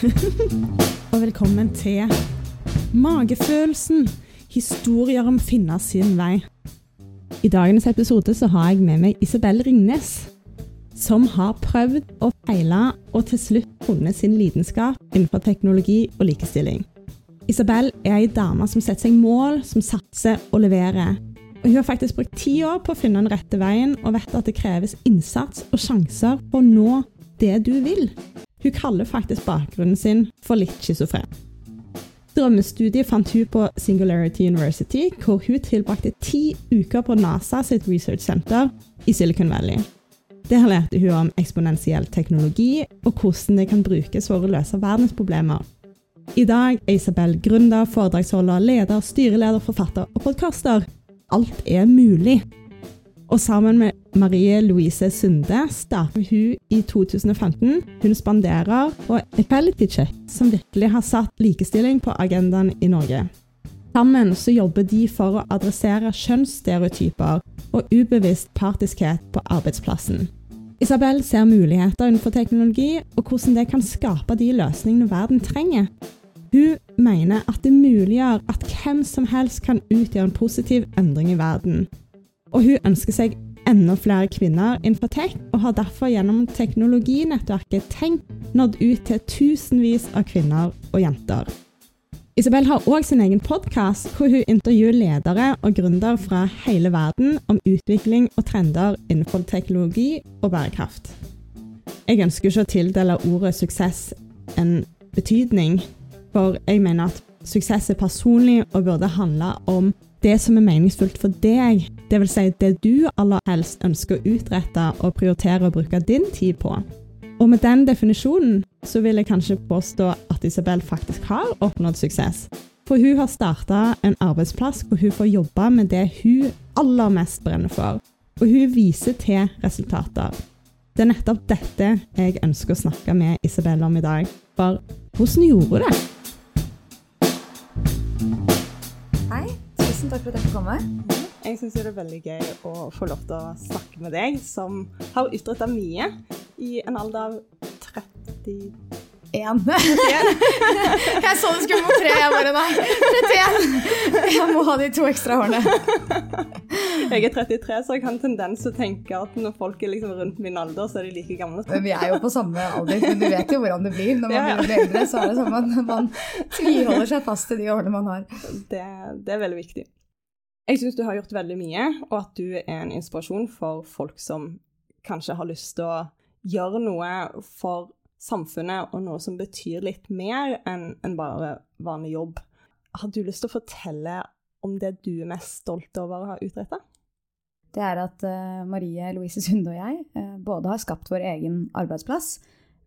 og velkommen til Magefølelsen. Historier om finner sin vei. I dagens episode så har jeg med meg Isabel Ringnes, som har prøvd og feila og til slutt funnet sin lidenskap innenfor teknologi og likestilling. Isabel er ei dame som setter seg mål, som satser og leverer. Og hun har faktisk brukt ti år på å finne den rette veien, og vet at det kreves innsats og sjanser for å nå det du vil. Hun kaller faktisk bakgrunnen sin for litt schizofren. Drømmestudiet fant hun på Singularity University, hvor hun tilbrakte ti uker på NASA sitt research center i Silicon Valley. Der lærte hun om eksponentiell teknologi og hvordan det kan brukes for å løse verdensproblemer. I dag er Isabel gründer, foredragsholder, leder, styreleder, forfatter og podkaster. Alt er mulig. Og sammen med Marie Louise Sunde startet hun i 2015 Hun spanderer og Equality Check, som virkelig har satt likestilling på agendaen i Norge. Sammen så jobber de for å adressere kjønnsstereotyper og ubevisst partiskhet på arbeidsplassen. Isabel ser muligheter innenfor teknologi, og hvordan det kan skape de løsningene verden trenger. Hun mener at det muliggjør at hvem som helst kan utgjøre en positiv endring i verden. Og hun ønsker seg enda flere kvinner innenfor tech, og har derfor gjennom teknologinettverket Tenk nådd ut til tusenvis av kvinner og jenter. Isabel har òg sin egen podkast, hvor hun intervjuer ledere og gründere fra hele verden om utvikling og trender innenfor teknologi og bærekraft. Jeg ønsker ikke å tildele ordet suksess en betydning, for jeg mener at suksess er personlig og burde handle om det som er meningsfullt for deg, dvs. Si det du aller helst ønsker å utrette og prioritere å bruke din tid på. Og med den definisjonen så vil jeg kanskje påstå at Isabel faktisk har oppnådd suksess. For hun har starta en arbeidsplass hvor hun får jobbe med det hun aller mest brenner for. Og hun viser til resultater. Det er nettopp dette jeg ønsker å snakke med Isabel om i dag. For hvordan gjorde hun det? Tusen takk for at jeg fikk komme. Jeg syns det er veldig gøy å få lov til å snakke med deg, som har utretta mye i en alder av 30 Én. jeg så det skulle på tre, jeg bare nei. 31. Jeg må ha de to ekstra hårene. Jeg er 33, så jeg har en tendens til å tenke at når folk er liksom rundt min alder, så er de like gamle. Men vi er jo på samme alder, men du vet jo hvordan det blir. Når man ja, ja. blir eldre, så er det sånn at man tviholder seg fast til de årene man har. Det, det er veldig viktig. Jeg syns du har gjort veldig mye, og at du er en inspirasjon for folk som kanskje har lyst til å gjøre noe for samfunnet og noe som betyr litt mer enn en bare vanlig jobb. Har du lyst til å fortelle om det du er mest stolt over å ha utretta? Det er at uh, Marie Louise Sunde og jeg uh, både har skapt vår egen arbeidsplass,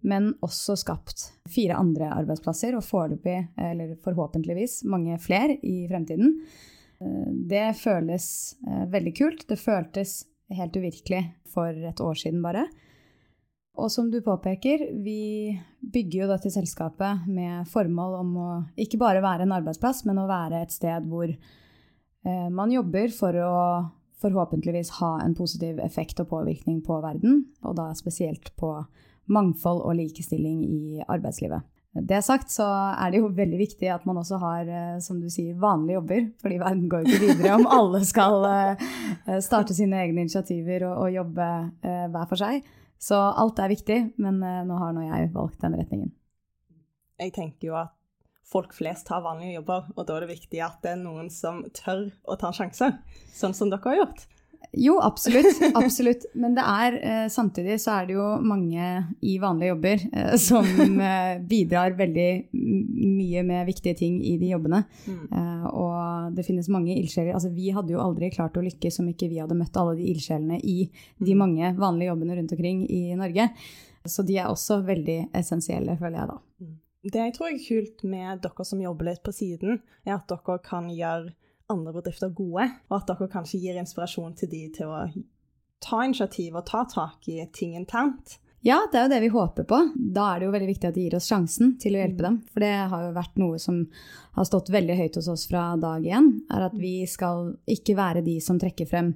men også skapt fire andre arbeidsplasser, og foreløpig, eller forhåpentligvis, mange flere i fremtiden. Det føles veldig kult. Det føltes helt uvirkelig for et år siden bare. Og som du påpeker, vi bygger jo dette selskapet med formål om å ikke bare være en arbeidsplass, men å være et sted hvor eh, man jobber for å forhåpentligvis ha en positiv effekt og påvirkning på verden, og da spesielt på mangfold og likestilling i arbeidslivet. Det sagt så er det jo veldig viktig at man også har eh, som du sier, vanlige jobber. Fordi verden går jo ikke videre om alle skal eh, starte sine egne initiativer og, jobbe hver for seg. Så alt er viktig, men nå har nå jeg valgt den retningen. Jeg tenker jo at folk flest har vanlige jobber, og da er det viktig at det er noen som tør å ta sjanser, sånn som dere har gjort. Jo, absolutt. absolutt. Men det er, eh, samtidig så er det jo mange i vanlige jobber eh, som eh, bidrar veldig mye med viktige ting i de jobbene. Mm. Eh, og det finnes mange ildsjeler. Altså, vi hadde jo aldri klart å lykkes om ikke vi hadde møtt alle de ildsjelene i de mm. mange vanlige jobbene rundt omkring i Norge. Så de er også veldig essensielle, føler jeg da. Mm. Det jeg tror er kult med dere som jobber litt på siden, er at dere kan gjøre andre bedrifter gode, og at dere kanskje gir inspirasjon til de til å ta initiativ og ta tak i ting internt. Ja, det er jo det vi håper på. Da er det jo veldig viktig at de gir oss sjansen til å hjelpe mm. dem. For det har jo vært noe som har stått veldig høyt hos oss fra dag én. Er at vi skal ikke være de som trekker frem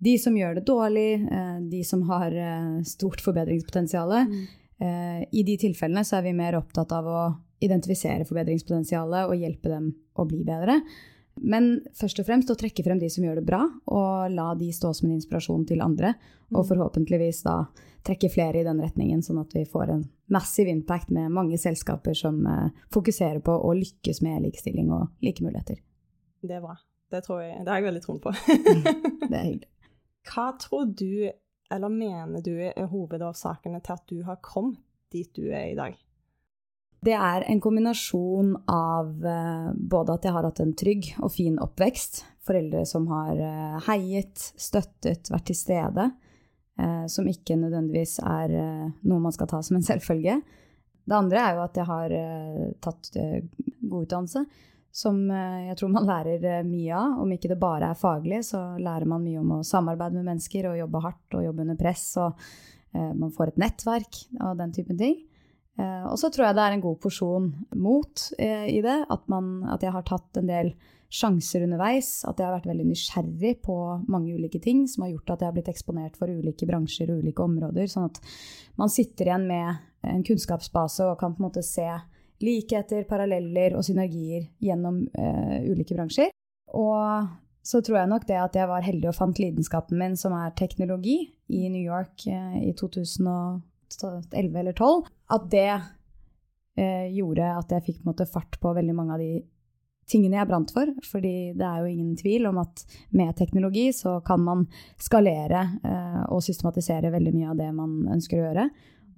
de som gjør det dårlig, eh, de som har eh, stort forbedringspotensial. Mm. Eh, I de tilfellene så er vi mer opptatt av å identifisere forbedringspotensialet og hjelpe dem å bli bedre. Men først og fremst å trekke frem de som gjør det bra, og la de stå som en inspirasjon til andre. Og mm. forhåpentligvis da trekke flere i den retningen, sånn at vi får en massiv impact med mange selskaper som uh, fokuserer på å lykkes med likestilling og like muligheter. Det er bra. Det, jeg, det har jeg veldig troen på. det er hyggelig. Hva tror du, eller mener du, er hovedårsakene til at du har kommet dit du er i dag? Det er en kombinasjon av uh, både at jeg har hatt en trygg og fin oppvekst, foreldre som har uh, heiet, støttet, vært til stede eh, som ikke nødvendigvis er eh, noe man skal ta som en selvfølge. Det andre er jo at jeg har eh, tatt eh, god utdannelse, som eh, jeg tror man lærer eh, mye av. Om ikke det bare er faglig, så lærer man mye om å samarbeide med mennesker og jobbe hardt og jobbe under press. og man får et nettverk og den typen ting. Og så tror jeg det er en god porsjon mot i det. At, man, at jeg har tatt en del sjanser underveis. At jeg har vært veldig nysgjerrig på mange ulike ting som har gjort at jeg har blitt eksponert for ulike bransjer og ulike områder. Sånn at man sitter igjen med en kunnskapsbase og kan på en måte se likheter, paralleller og synergier gjennom uh, ulike bransjer. Og så tror jeg nok det at jeg var heldig og fant lidenskapen min, som er teknologi, i New York uh, i 2011 eller 12, at det eh, gjorde at jeg fikk på måte fart på veldig mange av de tingene jeg brant for. fordi det er jo ingen tvil om at med teknologi så kan man skalere eh, og systematisere veldig mye av det man ønsker å gjøre.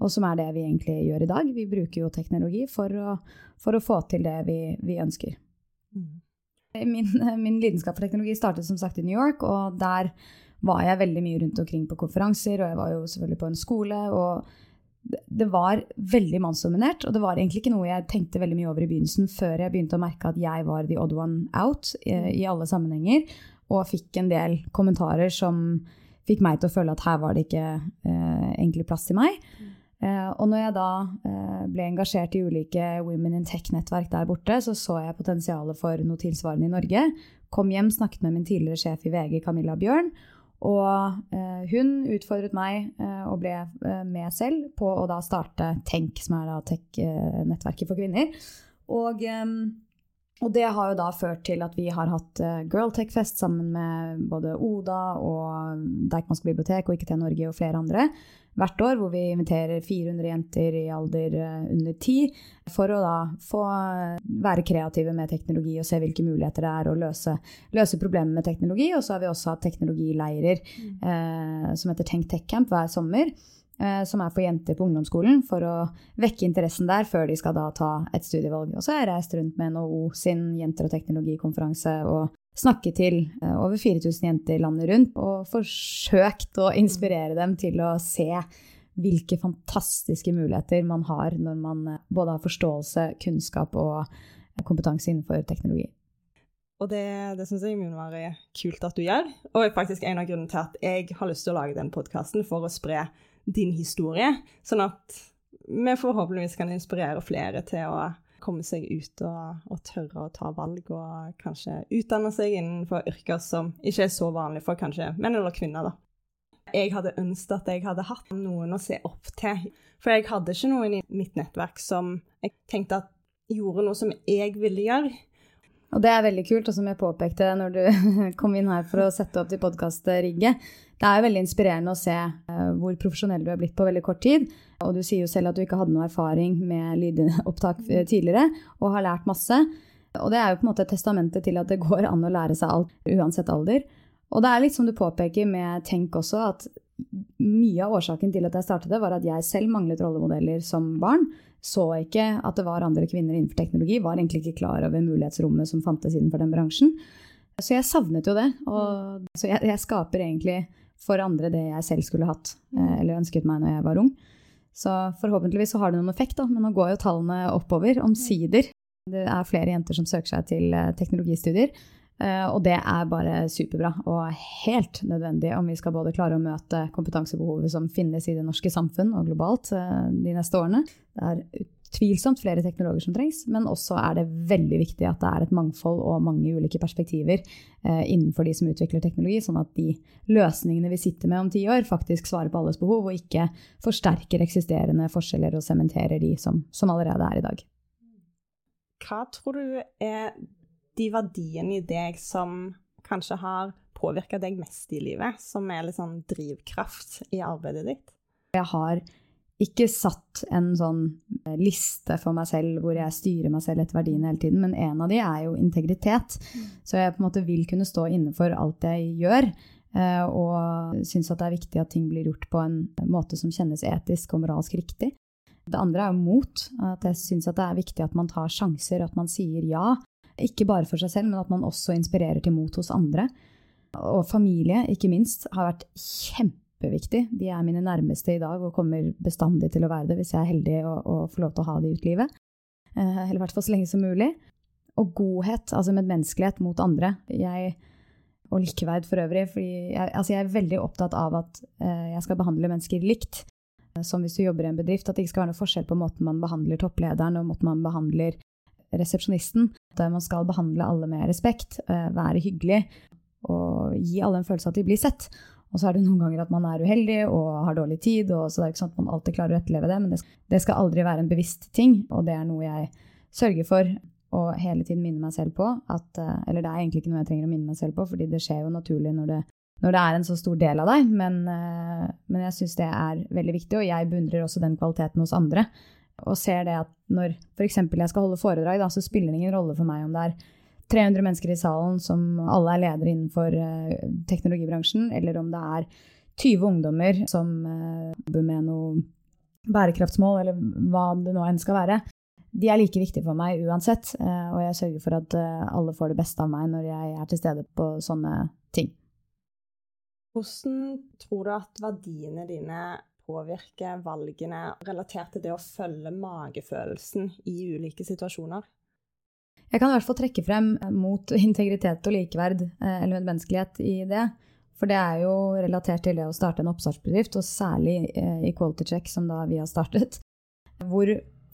Og som er det vi egentlig gjør i dag. Vi bruker jo teknologi for å, for å få til det vi, vi ønsker. Mm. Min, min, lidenskap for teknologi startet som sagt i New York, og der var jeg veldig mye rundt omkring på konferanser, og jeg var jo selvfølgelig på en skole. og det var veldig mannsdominert, og det var egentlig ikke noe jeg tenkte veldig mye over i begynnelsen, før jeg begynte å merke at jeg var the odd one out eh, i alle sammenhenger, og fikk en del kommentarer som fikk meg til å føle at her var det ikke eh, egentlig plass til meg. Eh, og når jeg da eh, ble engasjert i ulike Women in Tech-nettverk der borte, så så jeg potensialet for noe tilsvarende i Norge. Kom hjem, snakket med min tidligere sjef i VG, Camilla Bjørn, og eh, hun utfordret meg eh, og ble eh, med selv på å da starte Tenk, som er da tech-nettverket for kvinner. Og, eh, og, det har jo da ført til at vi har hatt eh, Girl Tech-fest sammen med både Oda og Deichmansk bibliotek og IKT Norge og flere andre hvert år, hvor vi inviterer 400 jenter i alder eh, under 10 for å da få eh, være kreative med teknologi og se hvilke muligheter det er å løse, løse problemer med teknologi. Og så har vi også hatt teknologileirer mm. eh, som heter Tenk Tech Camp hver sommer. Eh, som er for jenter på ungdomsskolen, for å vekke interessen der før de skal da ta et studievalg. Og så har jeg reist rundt med NHO sin jenter- og teknologikonferanse og snakket til eh, over 4000 jenter landet rundt og forsøkt å inspirere dem til å se hvilke fantastiske muligheter man har når man eh, både har forståelse, kunnskap og kompetanse innenfor teknologi. Og det, det syns jeg må være kult at du gjør, og er faktisk en av grunnene til at jeg har lyst til å lage den podkasten for å spre din historie, sånn at vi forhåpentligvis kan inspirere flere til å komme seg ut og, og, tørre å ta valg, og kanskje utdanne seg innenfor yrker som ikke er så vanlige for kanskje menn eller kvinner. da. Jeg hadde ønsket at jeg hadde hatt noen å se opp til, for jeg hadde ikke noen i mitt nettverk som jeg tenkte at gjorde noe som jeg ville gjøre. Og det er veldig kult, og som jeg påpekte når du kom inn her for å sette opp til podkastrigget, det er veldig inspirerende å se eh, hvor profesjonell du er blitt på veldig kort tid. Og du sier jo selv at du ikke hadde noe erfaring med lydopptak eh, tidligere, og har lært masse. Og det er jo på en måte testamentet til at det går an å lære seg alt, uansett alder. Og det er litt som du påpeker med Tenk også, at mye av årsaken til at jeg startet det, var at jeg selv manglet rollemodeller som barn. Så ikke at det var andre kvinner innenfor teknologi, var egentlig ikke klar over mulighetsrommet som fantes innenfor den bransjen. Så jeg savnet jo det. Og, så jeg, jeg skaper egentlig for andre det jeg selv skulle hatt eh, eller ønsket meg når jeg var ung. Så forhåpentligvis så har det noen effekt, da. men nå går jo tallene oppover, omsider. Det er flere jenter som søker seg til eh, teknologistudier. Eh, og det er bare superbra og helt nødvendig om vi skal både klare å møte kompetansebehovet som finnes i det norske samfunn og globalt eh, de neste årene. Det er utvilsomt flere teknologer som trengs, men også er det veldig viktig at det er et mangfold og mange ulike perspektiver eh, innenfor de som utvikler teknologi, sånn at de løsningene vi sitter med om ti år, faktisk svarer på alles behov, og ikke forsterker eksisterende forskjeller og sementerer de som, som allerede er i dag. Hva tror du er de verdiene i deg som kanskje har påvirka deg mest i livet, som er litt sånn drivkraft i arbeidet ditt? Jeg har ikke satt en sånn eh, liste for meg selv hvor jeg styrer meg selv etter verdiene hele tiden, men en av de er jo integritet. Mm. Så jeg på en måte vil kunne stå inne for alt jeg gjør, eh, og syns at det er viktig at ting blir gjort på en måte som kjennes etisk og moralsk riktig. Det andre er jo mot. At jeg syns det er viktig at man tar sjanser, at man sier ja. Ikke bare for seg selv, men at man også inspirerer til mot hos andre. Og familie, ikke minst, har vært kjempeviktig. De er mine nærmeste i dag og kommer bestandig til å være det hvis jeg er heldig og, og får lov til å ha det ut livet. Eh, eller i hvert fall så lenge som mulig. Og godhet, altså medmenneskelighet mot andre. Jeg, og likeverd for øvrig. fordi jeg, altså jeg er veldig opptatt av at eh, jeg skal behandle mennesker likt. Som hvis du jobber i en bedrift, at det ikke skal være noe forskjell på måten man behandler topplederen og måten man behandler resepsjonisten. Der man skal behandle alle med respekt, eh, være hyggelig og gi alle en følelse av at de blir sett. Og så er det noen ganger at man er uheldig og har dårlig tid, og så det er ikke sånn at man alltid klarer å etterleve det, men det skal aldri være en bevisst ting, og det er noe jeg sørger for å hele tiden minne meg selv på at eh, Eller det er egentlig ikke noe jeg trenger å minne meg selv på, fordi det skjer jo naturlig når det, når det er en så stor del av deg, men, eh, men jeg syns det er veldig viktig, og jeg beundrer også den kvaliteten hos andre og ser det at når f.eks. jeg skal holde foredrag, da, så spiller det ingen rolle for meg om det er 300 mennesker i salen som alle er ledere innenfor uh, teknologibransjen, eller om det er 20 ungdommer som uh, jobber med noe bærekraftsmål, eller hva det nå enn skal være. De er like viktige for meg uansett, uh, og jeg sørger for at alle får det beste av meg når jeg er til stede på sånne ting. Hvordan tror du at verdiene dine påvirke valgene relatert til det å følge magefølelsen i ulike situasjoner? Jeg kan i hvert fall trekke frem mot integritet og likeverd, eh, eller medmenneskelighet, i det. For det er jo relatert til det å starte en oppstartsbedrift, og særlig eh, i Quality Check, som da vi har startet. Hvor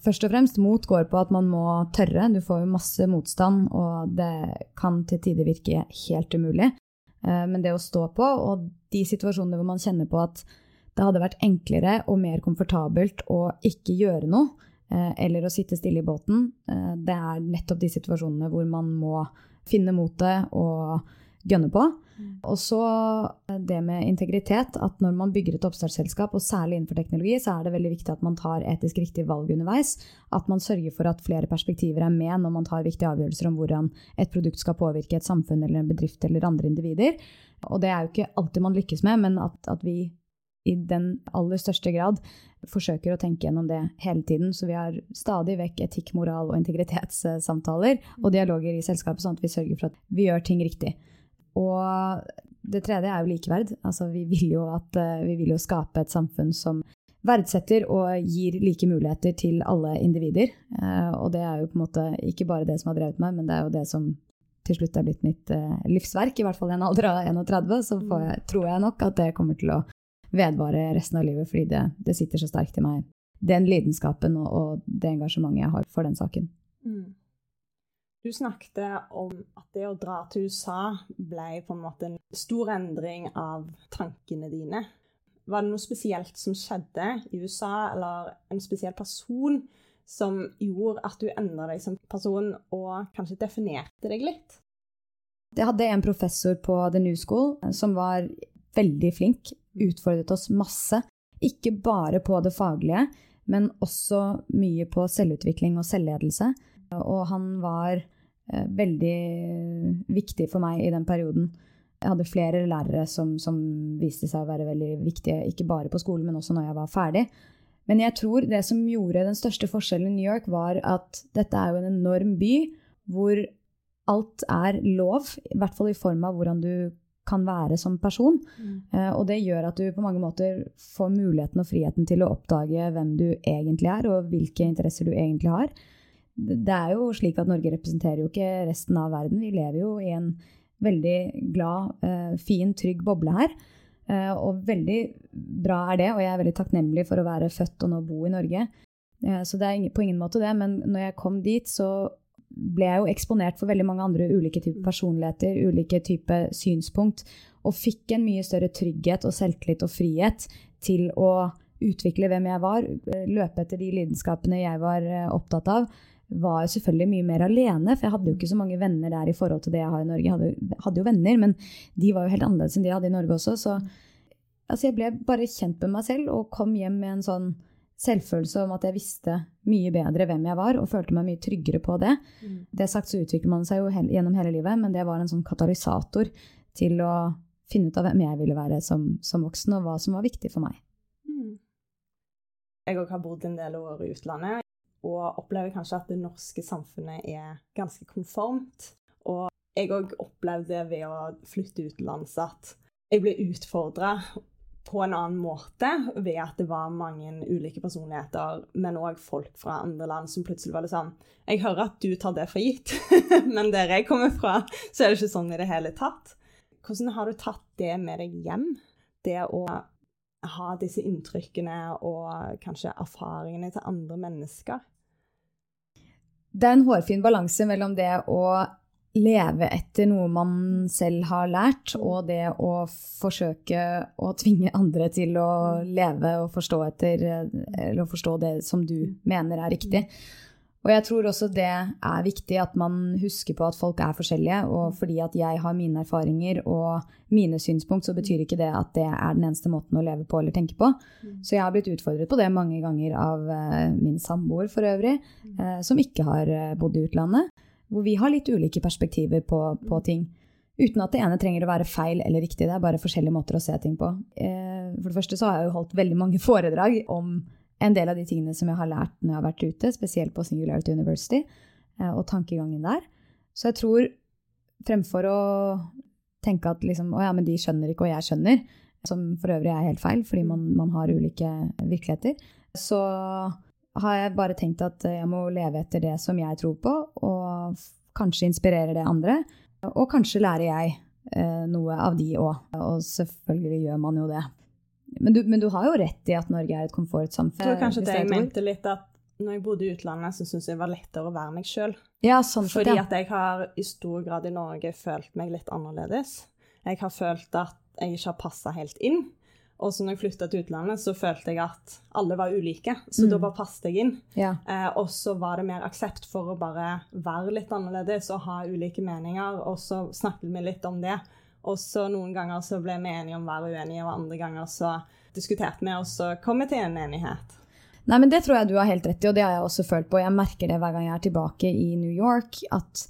først og fremst mot går på at man må tørre. Du får jo masse motstand, og det kan til tider virke helt umulig. Eh, men det å stå på, og de situasjonene hvor man kjenner på at det hadde vært enklere og mer komfortabelt å ikke gjøre noe, eh, eller å sitte stille i båten. Eh, det er nettopp de situasjonene hvor man må finne motet og gønne på. Mm. Og så eh, det med integritet, at når man bygger et oppstartsselskap, og særlig innenfor teknologi, så er det veldig viktig at man tar etisk riktige valg underveis. At man sørger for at flere perspektiver er med når man tar viktige avgjørelser om hvordan et produkt skal påvirke et samfunn eller en bedrift eller andre individer. Og det er jo ikke alltid man lykkes med, men at, at vi i den aller største grad forsøker å tenke gjennom det hele tiden. Så vi har stadig vekk etikk, moral og integritetssamtaler og dialoger i selskapet, sånn at vi sørger for at vi gjør ting riktig. Og det tredje er jo likeverd. Altså, vi, vil jo at, eh, vi vil jo skape et samfunn som verdsetter og gir like muligheter til alle individer. Eh, og det er jo på en måte ikke bare det som har drevet meg, men det er jo det som til slutt er blitt mitt eh, livsverk, i hvert fall i en alder av 31, så jeg, tror jeg nok at det kommer til å vedvare resten av livet, fordi det, det sitter så sterkt i meg. Den lidenskapen og, og, det engasjementet jeg har for den saken. Mm. Du snakket om at det å dra til USA ble på en måte en stor endring av tankene dine. Var det noe spesielt som skjedde i USA, eller en spesiell person som gjorde at du endra deg som person, og kanskje definerte deg litt? Jeg hadde en professor på The New School som var veldig flink utfordret oss masse. Ikke bare på det faglige, men også mye på selvutvikling og selvledelse. Og han var eh, veldig viktig for meg i den perioden. Jeg hadde flere lærere som, som, viste seg å være veldig viktige, ikke bare på skolen, men også når jeg var ferdig. Men jeg tror det som gjorde den største forskjellen i New York, var at dette er jo en enorm by hvor alt er lov, i hvert fall i form av hvordan du kan være som person. Mm. Uh, og det gjør at du på mange måter får muligheten og friheten til å oppdage hvem du egentlig er, og hvilke interesser du egentlig har. det er jo slik at Norge representerer jo ikke resten av verden. Vi lever jo i en veldig glad, eh, fin, trygg boble her. Eh, og veldig bra er det, og jeg er veldig takknemlig for å være født og nå bo i Norge. Eh, så det er på ingen måte det, men når jeg kom dit, så ble jeg jo eksponert for veldig mange andre ulike typer personligheter, ulike typer synspunkt, og fikk en mye større trygghet og selvtillit og frihet til å utvikle hvem jeg var, løpe etter de lidenskapene jeg var opptatt av, var jeg selvfølgelig mye mer alene, for jeg hadde jo ikke så mange venner der i forhold til det jeg har i Norge. Jeg hadde, hadde jo venner, men de var jo helt annerledes enn de jeg hadde i Norge også. Så altså, jeg ble bare kjent med meg selv og kom hjem med en sånn selvfølelse om at jeg visste mye bedre hvem jeg var, og følte meg mye tryggere på det. Mm. Det sagt så utvikler man seg jo he gjennom hele livet, men det var en sånn katalysator til å finne ut av hvem jeg ville være som, som voksen, og hva som var viktig for meg. Mm. Jeg òg har bodd en del år i utlandet og opplever kanskje at det norske samfunnet er ganske konformt. Og jeg òg opplevde ved å flytte utenlands at jeg ble utfordra på en annen måte ved at det var mange ulike personligheter, men òg folk fra andre land som plutselig var litt sånn Jeg hører at du tar det for gitt, men der jeg kommer fra, så er det ikke sånn i det hele tatt. Hvordan har du tatt det med deg hjem? Det å ha disse inntrykkene og kanskje erfaringene til andre mennesker? Det er en hårfin balanse mellom det å leve etter noe man selv har lært, og det å forsøke å tvinge andre til å leve og forstå, etter, eller forstå det som du mener er riktig. Og jeg tror også det er viktig at man husker på at folk er forskjellige. Og fordi at jeg har mine erfaringer og mine synspunkt, så betyr ikke det at det er den eneste måten å leve på eller tenke på. Mm. Så jeg har blitt utfordret på det mange ganger av uh, min samboer for øvrig, uh, som ikke har bodd i utlandet. Hvor vi har litt ulike perspektiver på, på, ting. Uten at det ene trenger å være feil eller riktig. Det er bare forskjellige måter å se ting på. for det første så har jeg jo holdt veldig mange foredrag om en del av de tingene som jeg har lært når jeg har vært ute, spesielt på Singularity University, eh, og tankegangen der. Så jeg tror fremfor å tenke at liksom, å ja, men de skjønner ikke, og jeg skjønner, som for øvrig er helt feil, fordi man, man har ulike virkeligheter, så har jeg bare tenkt at jeg må leve etter det som jeg tror på, og kanskje inspirere det andre. Og kanskje lærer jeg eh, noe av de òg. Og selvfølgelig gjør man jo det men du, men du, har jo rett i at Norge er et komfortsamfunn. Jeg tror kanskje det jeg mente litt at når jeg bodde i utlandet, så syntes jeg det var lettere å være meg sjøl. Ja, sånn Fordi at jeg har i stor grad i Norge følt meg litt annerledes. Jeg har følt at jeg ikke har passa helt inn. Og så når jeg flytta til utlandet, så følte jeg at alle var ulike. Så mm. da bare passet jeg inn. Ja. Eh, og så var det mer aksept for å bare være litt annerledes og ha ulike meninger. Og så snakket vi litt om det. Og så noen ganger så ble vi enige om å være uenige, og andre ganger så diskuterte vi, og så kom vi til en enighet. Nei, men Det tror jeg du har helt rett i, og det har jeg også følt på. Jeg merker det hver gang jeg er tilbake i New York, at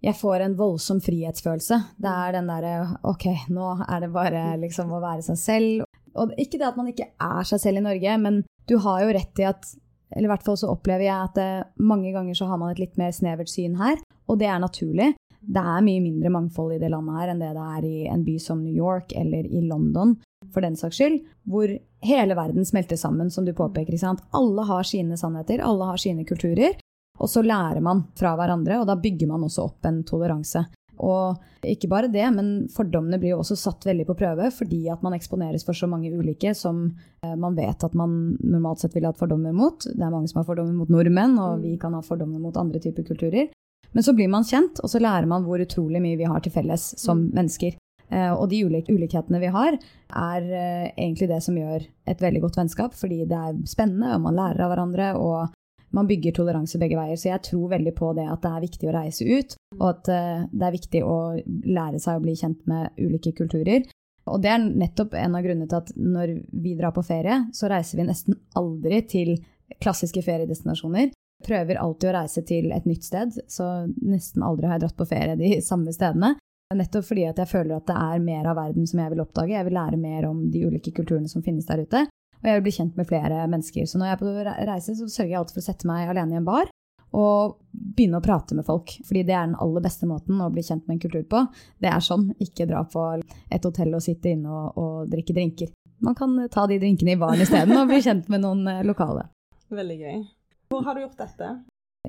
jeg får en voldsom frihetsfølelse. Det er den derre OK, nå er det bare liksom å være seg selv. Og ikke det at man ikke er seg selv i Norge, men du har jo rett i at eller i hvert fall så opplever jeg at eh, mange ganger så har man et litt mer snevert syn her, og det er naturlig det er mye mindre mangfold i det landet her enn det det er i en by som New York eller i London, for den saks skyld, hvor hele verden smelter sammen, som du påpeker. Alle har sine sannheter, alle har sine kulturer, og så lærer man fra hverandre, og da bygger man også opp en toleranse. Og ikke bare det, men fordommene blir jo også satt veldig på prøve fordi at man eksponeres for så mange ulike som eh, man vet at man normalt sett ville hatt fordommer mot. Det er mange som har fordommer mot nordmenn, og vi kan ha fordommer mot andre typer kulturer. Men så blir man kjent, og så lærer man hvor utrolig mye vi har til felles som mm. mennesker. Uh, og de ulik ulikhetene vi har, er uh, egentlig det som gjør et veldig godt vennskap. Fordi det er spennende, og man lærer av hverandre, og man bygger toleranse begge veier. Så jeg tror veldig på det at det er viktig å reise ut, og at uh, det er viktig å lære seg å bli kjent med ulike kulturer. Og det er nettopp en av grunnene til at når vi drar på ferie, så reiser vi nesten aldri til klassiske feriedestinasjoner prøver alltid å reise til et nytt sted, så nesten aldri har jeg dratt på ferie de samme stedene. Nettopp fordi at jeg føler at det er mer av verden som jeg vil oppdage. Jeg vil lære mer om de ulike kulturene som finnes der ute. Og jeg vil bli kjent med flere mennesker. Så når jeg er på reise, så sørger jeg alltid for å sette meg alene i en bar og begynne å prate med folk. Fordi det er den aller beste måten å bli kjent med en kultur på. Det er sånn, ikke dra på et hotell og sitte inne og, og drikke drinker. Man kan ta de drinkene i baren isteden og bli kjent med noen eh, lokale. Veldig gøy. Hvor har du gjort dette?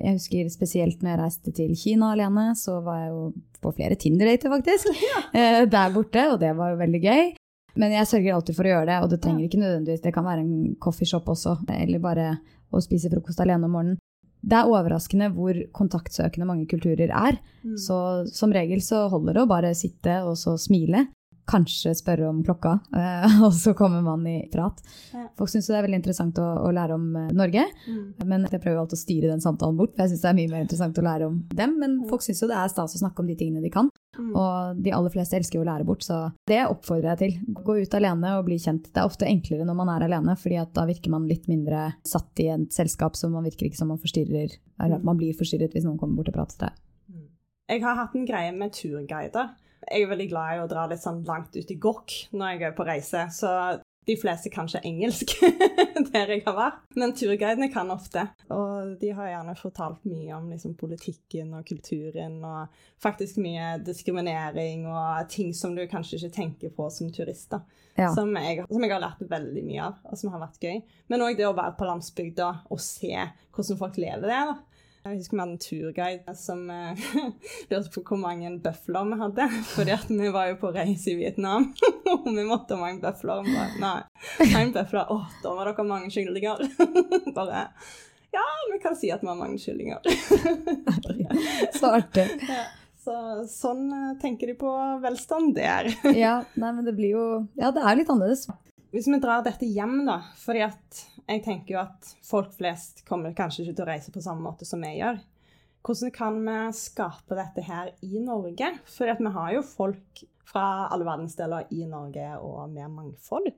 Jeg husker spesielt når jeg reiste til Kina alene, så var jeg jo på flere Tinder-dater, faktisk, ja. der borte, og det var jo veldig gøy. Men jeg sørger alltid for å gjøre det, og det trenger ikke nødvendigvis Det kan være en coffeeshop også, eller bare å spise frokost alene om morgenen. Det er overraskende hvor kontaktsøkende mange kulturer er. Mm. Så som regel så holder det å bare sitte og så smile kanskje spørre om klokka, eh, og så kommer man i prat. Ja. Folk syns det er veldig interessant å, å lære om eh, Norge, mm. men jeg prøver alltid å styre den samtalen bort, for jeg syns det er mye mer interessant å lære om dem. Men folk syns jo det er stas å snakke om de tingene de kan, mm. og de aller fleste elsker jo å lære bort, så det oppfordrer jeg til. Gå ut alene og bli kjent. Det er ofte enklere når man er alene, fordi da virker man litt mindre satt i et selskap, så man virker ikke som man forstyrrer, eller at man blir forstyrret hvis noen kommer bort og prater til deg. Mm. Jeg har hatt en greie med turguider. Jeg er veldig glad i å dra litt sånn langt ut i gokk når jeg er på reise, så de fleste kan ikke engelsk der jeg har vært, men turguidene kan ofte. Og de har gjerne fortalt mye om liksom, politikken og kulturen, og faktisk mye diskriminering og ting som du kanskje ikke tenker på som turist. Ja. Som, jeg, som, jeg, har lært veldig mye av, og som har vært gøy. Men òg det å være på landsbygda og se hvordan folk lever der. Jeg husker vi hadde en turguide som uh, lurte på hvor mange bøfler vi hadde. Fordi at vi var jo på reise i Vietnam, og vi måtte ha mange bøfler. Og bare, nei, én bøfle. Å, da var dere mange kyllinger. bare Ja, vi kan si at vi har mange kyllinger. Svarte. Ja, så, sånn uh, tenker de på velstand der. ja, nei, men det blir jo Ja, det er litt annerledes. Hvis vi drar dette hjem, da, fordi at jeg tenker jo at folk flest kommer kanskje ikke til å reise på samme måte som vi gjør. Hvordan kan vi skape dette her i Norge? For vi har jo folk fra alle verdensdeler i Norge og med mangfold.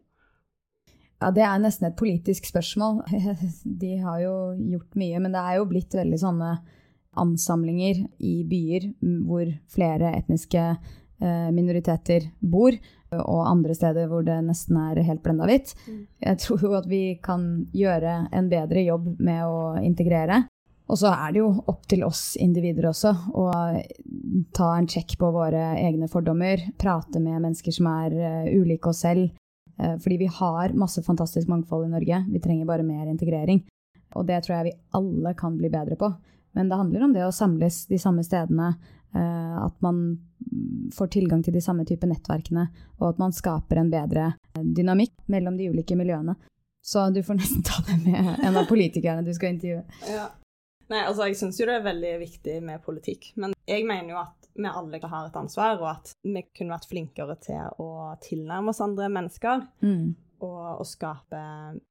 Ja, Det er nesten et politisk spørsmål. De har jo gjort mye, men det er jo blitt veldig sånne ansamlinger i byer hvor flere etniske eh, minoriteter bor og andre steder hvor det nesten er helt blenda hvitt. Mm. Jeg tror jo at vi kan gjøre en bedre jobb med å integrere. Og så er det jo opp til oss individer også å ta en sjekk på våre egne fordommer. Prate med mennesker som er uh, ulike oss selv. Uh, fordi vi har masse fantastisk mangfold i Norge. Vi trenger bare mer integrering. Og det tror jeg vi alle kan bli bedre på. Men det handler om det å samles de samme stedene, Eh, at man får tilgang til de samme type nettverkene, og at man skaper en bedre eh, dynamikk mellom de ulike miljøene. Så du får nesten ta det med en av politikerne du skal intervjue. Ja. Nei, altså Jeg syns jo det er veldig viktig med politikk, men jeg mener jo at vi alle har et ansvar, og at vi kunne vært flinkere til å tilnærme oss andre mennesker. Mm. Og, og, skape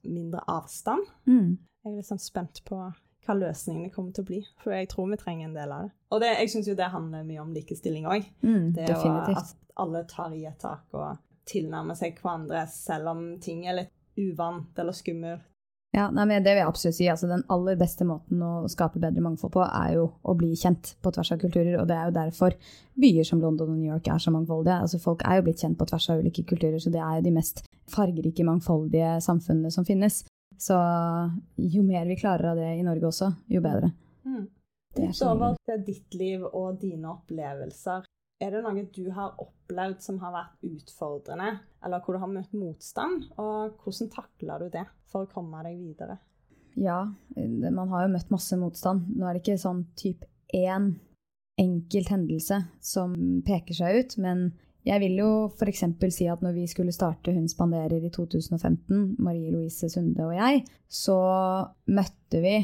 mindre avstand. Mm. Jeg er litt sånn spent på hva løsningene kommer til å bli. For jeg tror vi trenger en del av det. Og det, jeg syns jo det handler mye om likestilling òg. Mm, det at alle tar i et tak og tilnærmer seg hverandre selv om ting er litt uvant eller skummelt. Ja, nei, men Det vil jeg absolutt si. Altså, den aller beste måten å skape bedre mangfold på, er jo å bli kjent på tvers av kulturer. Og det er jo derfor byer som London og New York er så mangfoldige. Altså, folk er jo blitt kjent på tvers av ulike kulturer, så det er jo de mest fargerike, mangfoldige samfunnene som finnes. Så jo mer vi klarer av det i Norge også, jo bedre. Mm. Så over til ditt liv og dine opplevelser. Er det noe du har opplevd som har vært utfordrende, eller hvor du har møtt motstand? Og hvordan takler du det for å komme deg videre? Ja, man har jo møtt masse motstand. Nå er det ikke sånn type én enkelt hendelse som peker seg ut, men jeg vil jo f.eks. si at når vi skulle starte Hun spanderer i 2015, Marie Louise Sunde og jeg, så møtte vi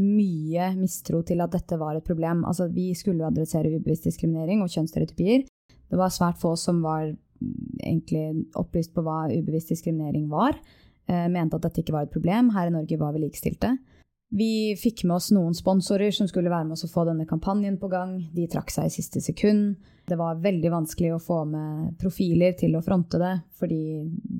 mye mistro til at dette var et problem. Altså, vi skulle jo adressere ubevisst diskriminering og kjønnsstereotypier. Det var svært få som var egentlig opplyst på hva ubevisst diskriminering var. Eh, mente at dette ikke var et problem. Her i Norge var vi likestilte. Vi fikk med oss noen sponsorer som skulle være med oss å få denne kampanjen på gang. De trakk seg i siste sekund. Det var veldig vanskelig å få med profiler til å fronte det, fordi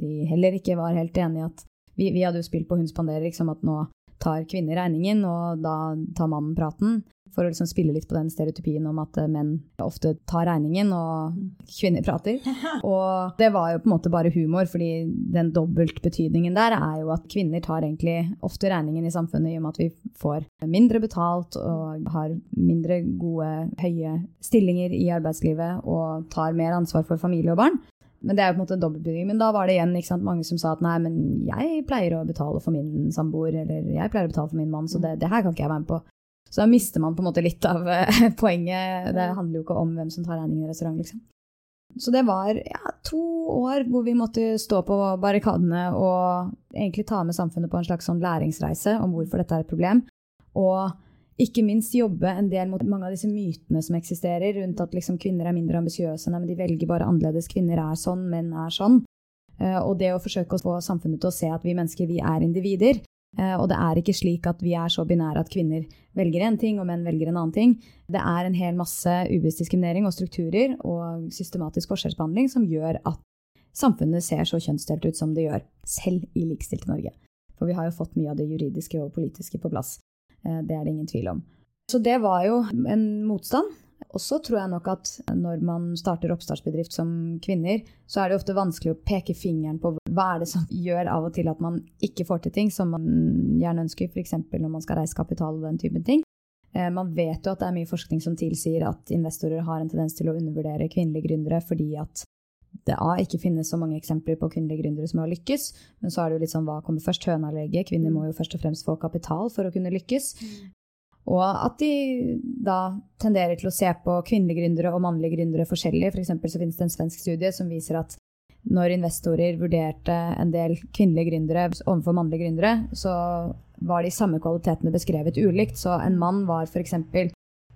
de heller ikke var helt enig i at vi, vi, hadde jo spilt på Hun spanderer, liksom at nå tar kvinner regningen, og da tar mannen praten for å liksom spille litt på den stereotypien om at eh, menn ofte tar regningen, og kvinner prater. Og det var jo på en måte bare humor, fordi den dobbeltbetydningen der er jo at kvinner tar egentlig ofte regningen i samfunnet i og med at vi får mindre betalt og har mindre gode, høye stillinger i arbeidslivet og tar mer ansvar for familie og barn. Men det er jo på en måte en dobbeltbetydning. Men da var det igjen sant, mange som sa at nei, men jeg pleier å betale for min samboer, eller jeg pleier å betale for min mann, så det, det her kan ikke jeg være med på. Så da mister man på en måte litt av eh, poenget. Det handler jo ikke om hvem som tar regningen i restaurant, liksom. Så det var ja, to år hvor vi måtte stå på barrikadene og egentlig ta med samfunnet på en slags sånn læringsreise om hvorfor dette er et problem. Og ikke minst jobbe en del mot mange av disse mytene som eksisterer, rundt at liksom kvinner er mindre ambisiøse, men de velger bare annerledes. Kvinner er sånn, menn er sånn. Eh, og det å forsøke å få samfunnet til å se at vi mennesker, vi er individer. Eh, og det er ikke slik at vi er så binære at kvinner velger en ting og menn velger en annen ting. Det er en hel masse ubevisst diskriminering og strukturer og systematisk forskjellsbehandling som gjør at samfunnet ser så kjønnsdelt ut som det gjør, selv i likestilte Norge. For vi har jo fått mye av det juridiske og politiske på plass. Eh, det er det ingen tvil om. Så det var jo en motstand. Og så tror jeg nok at når man starter oppstartsbedrift som kvinner, så er det ofte vanskelig å peke fingeren på hva er det som gjør av og til at man ikke får til ting som man gjerne ønsker, f.eks. når man skal reise kapital og den typen ting. Eh, man vet jo at det er mye forskning som tilsier at investorer har en tendens til å undervurdere kvinnelige gründere fordi at det A ikke finnes så mange eksempler på kvinnelige gründere som har lykkes. Men så er det jo litt sånn hva kommer først, høna? Kvinner må jo først og fremst få kapital for å kunne lykkes. Og at de da tenderer til å se på kvinnelige gründere og mannlige gründere forskjellig. For eksempel så finnes det en svensk studie som viser at når investorer vurderte en del kvinnelige gründere overfor mannlige gründere, så var de samme kvalitetene beskrevet ulikt. Så en mann var f.eks.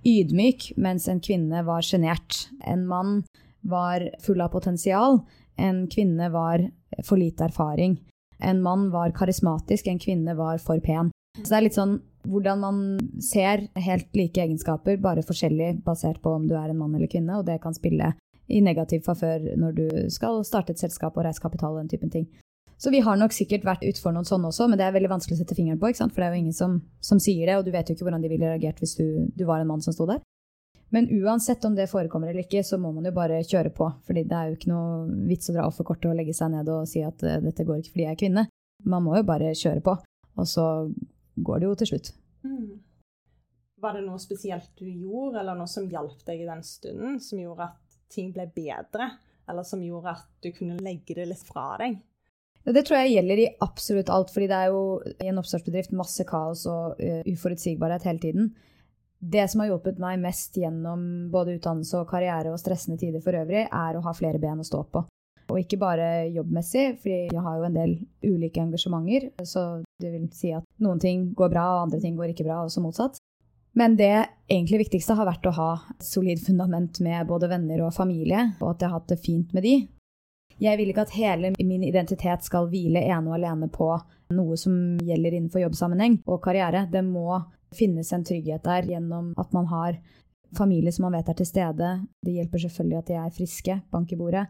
ydmyk, mens en kvinne var sjenert. En mann var full av potensial. En kvinne var for lite erfaring. En mann var karismatisk, en kvinne var for pen. Så det er litt sånn hvordan man ser helt like egenskaper, bare forskjellig basert på om du er en mann eller kvinne, og det kan spille i negativ favør når du skal starte et selskap og reise kapital og den typen ting. Så vi har nok sikkert vært utfor noen sånne også, men det er veldig vanskelig å sette fingeren på, for det er jo ingen som, som, sier det, og du vet jo ikke hvordan de ville reagert hvis du, du var en mann som sto der. Men uansett om det forekommer eller ikke, så må man jo bare kjøre på. fordi det er jo ikke noe vits å dra opp for kortet og legge seg ned og si at uh, dette går ikke fordi jeg er kvinne. Man må jo bare kjøre på. Og så går det jo til slutt. Mm. Var det noe spesielt du gjorde, eller noe som hjalp deg i den stunden, som gjorde at ting ble bedre? Eller som gjorde at du kunne legge det litt fra deg? Det tror jeg gjelder i absolutt alt, fordi det er jo i en oppstartsbedrift masse kaos og uh, uforutsigbarhet hele tiden det som har hjulpet meg mest gjennom både utdannelse og karriere og stressende tider for øvrig, er å ha flere ben å stå på. Og ikke bare jobbmessig, fordi jeg har jo en del ulike engasjementer. Så det vil si at noen ting går bra, og andre ting går ikke bra, og så motsatt. Men det egentlig viktigste har vært å ha et solid fundament med både venner og familie, og at jeg har hatt det fint med de. Jeg vil ikke at hele min identitet skal hvile ene og alene på noe som gjelder innenfor jobbsammenheng og karriere. Det må finnes en trygghet der gjennom at man har familie som man vet er til stede. Det hjelper selvfølgelig at de er friske, bank i bordet.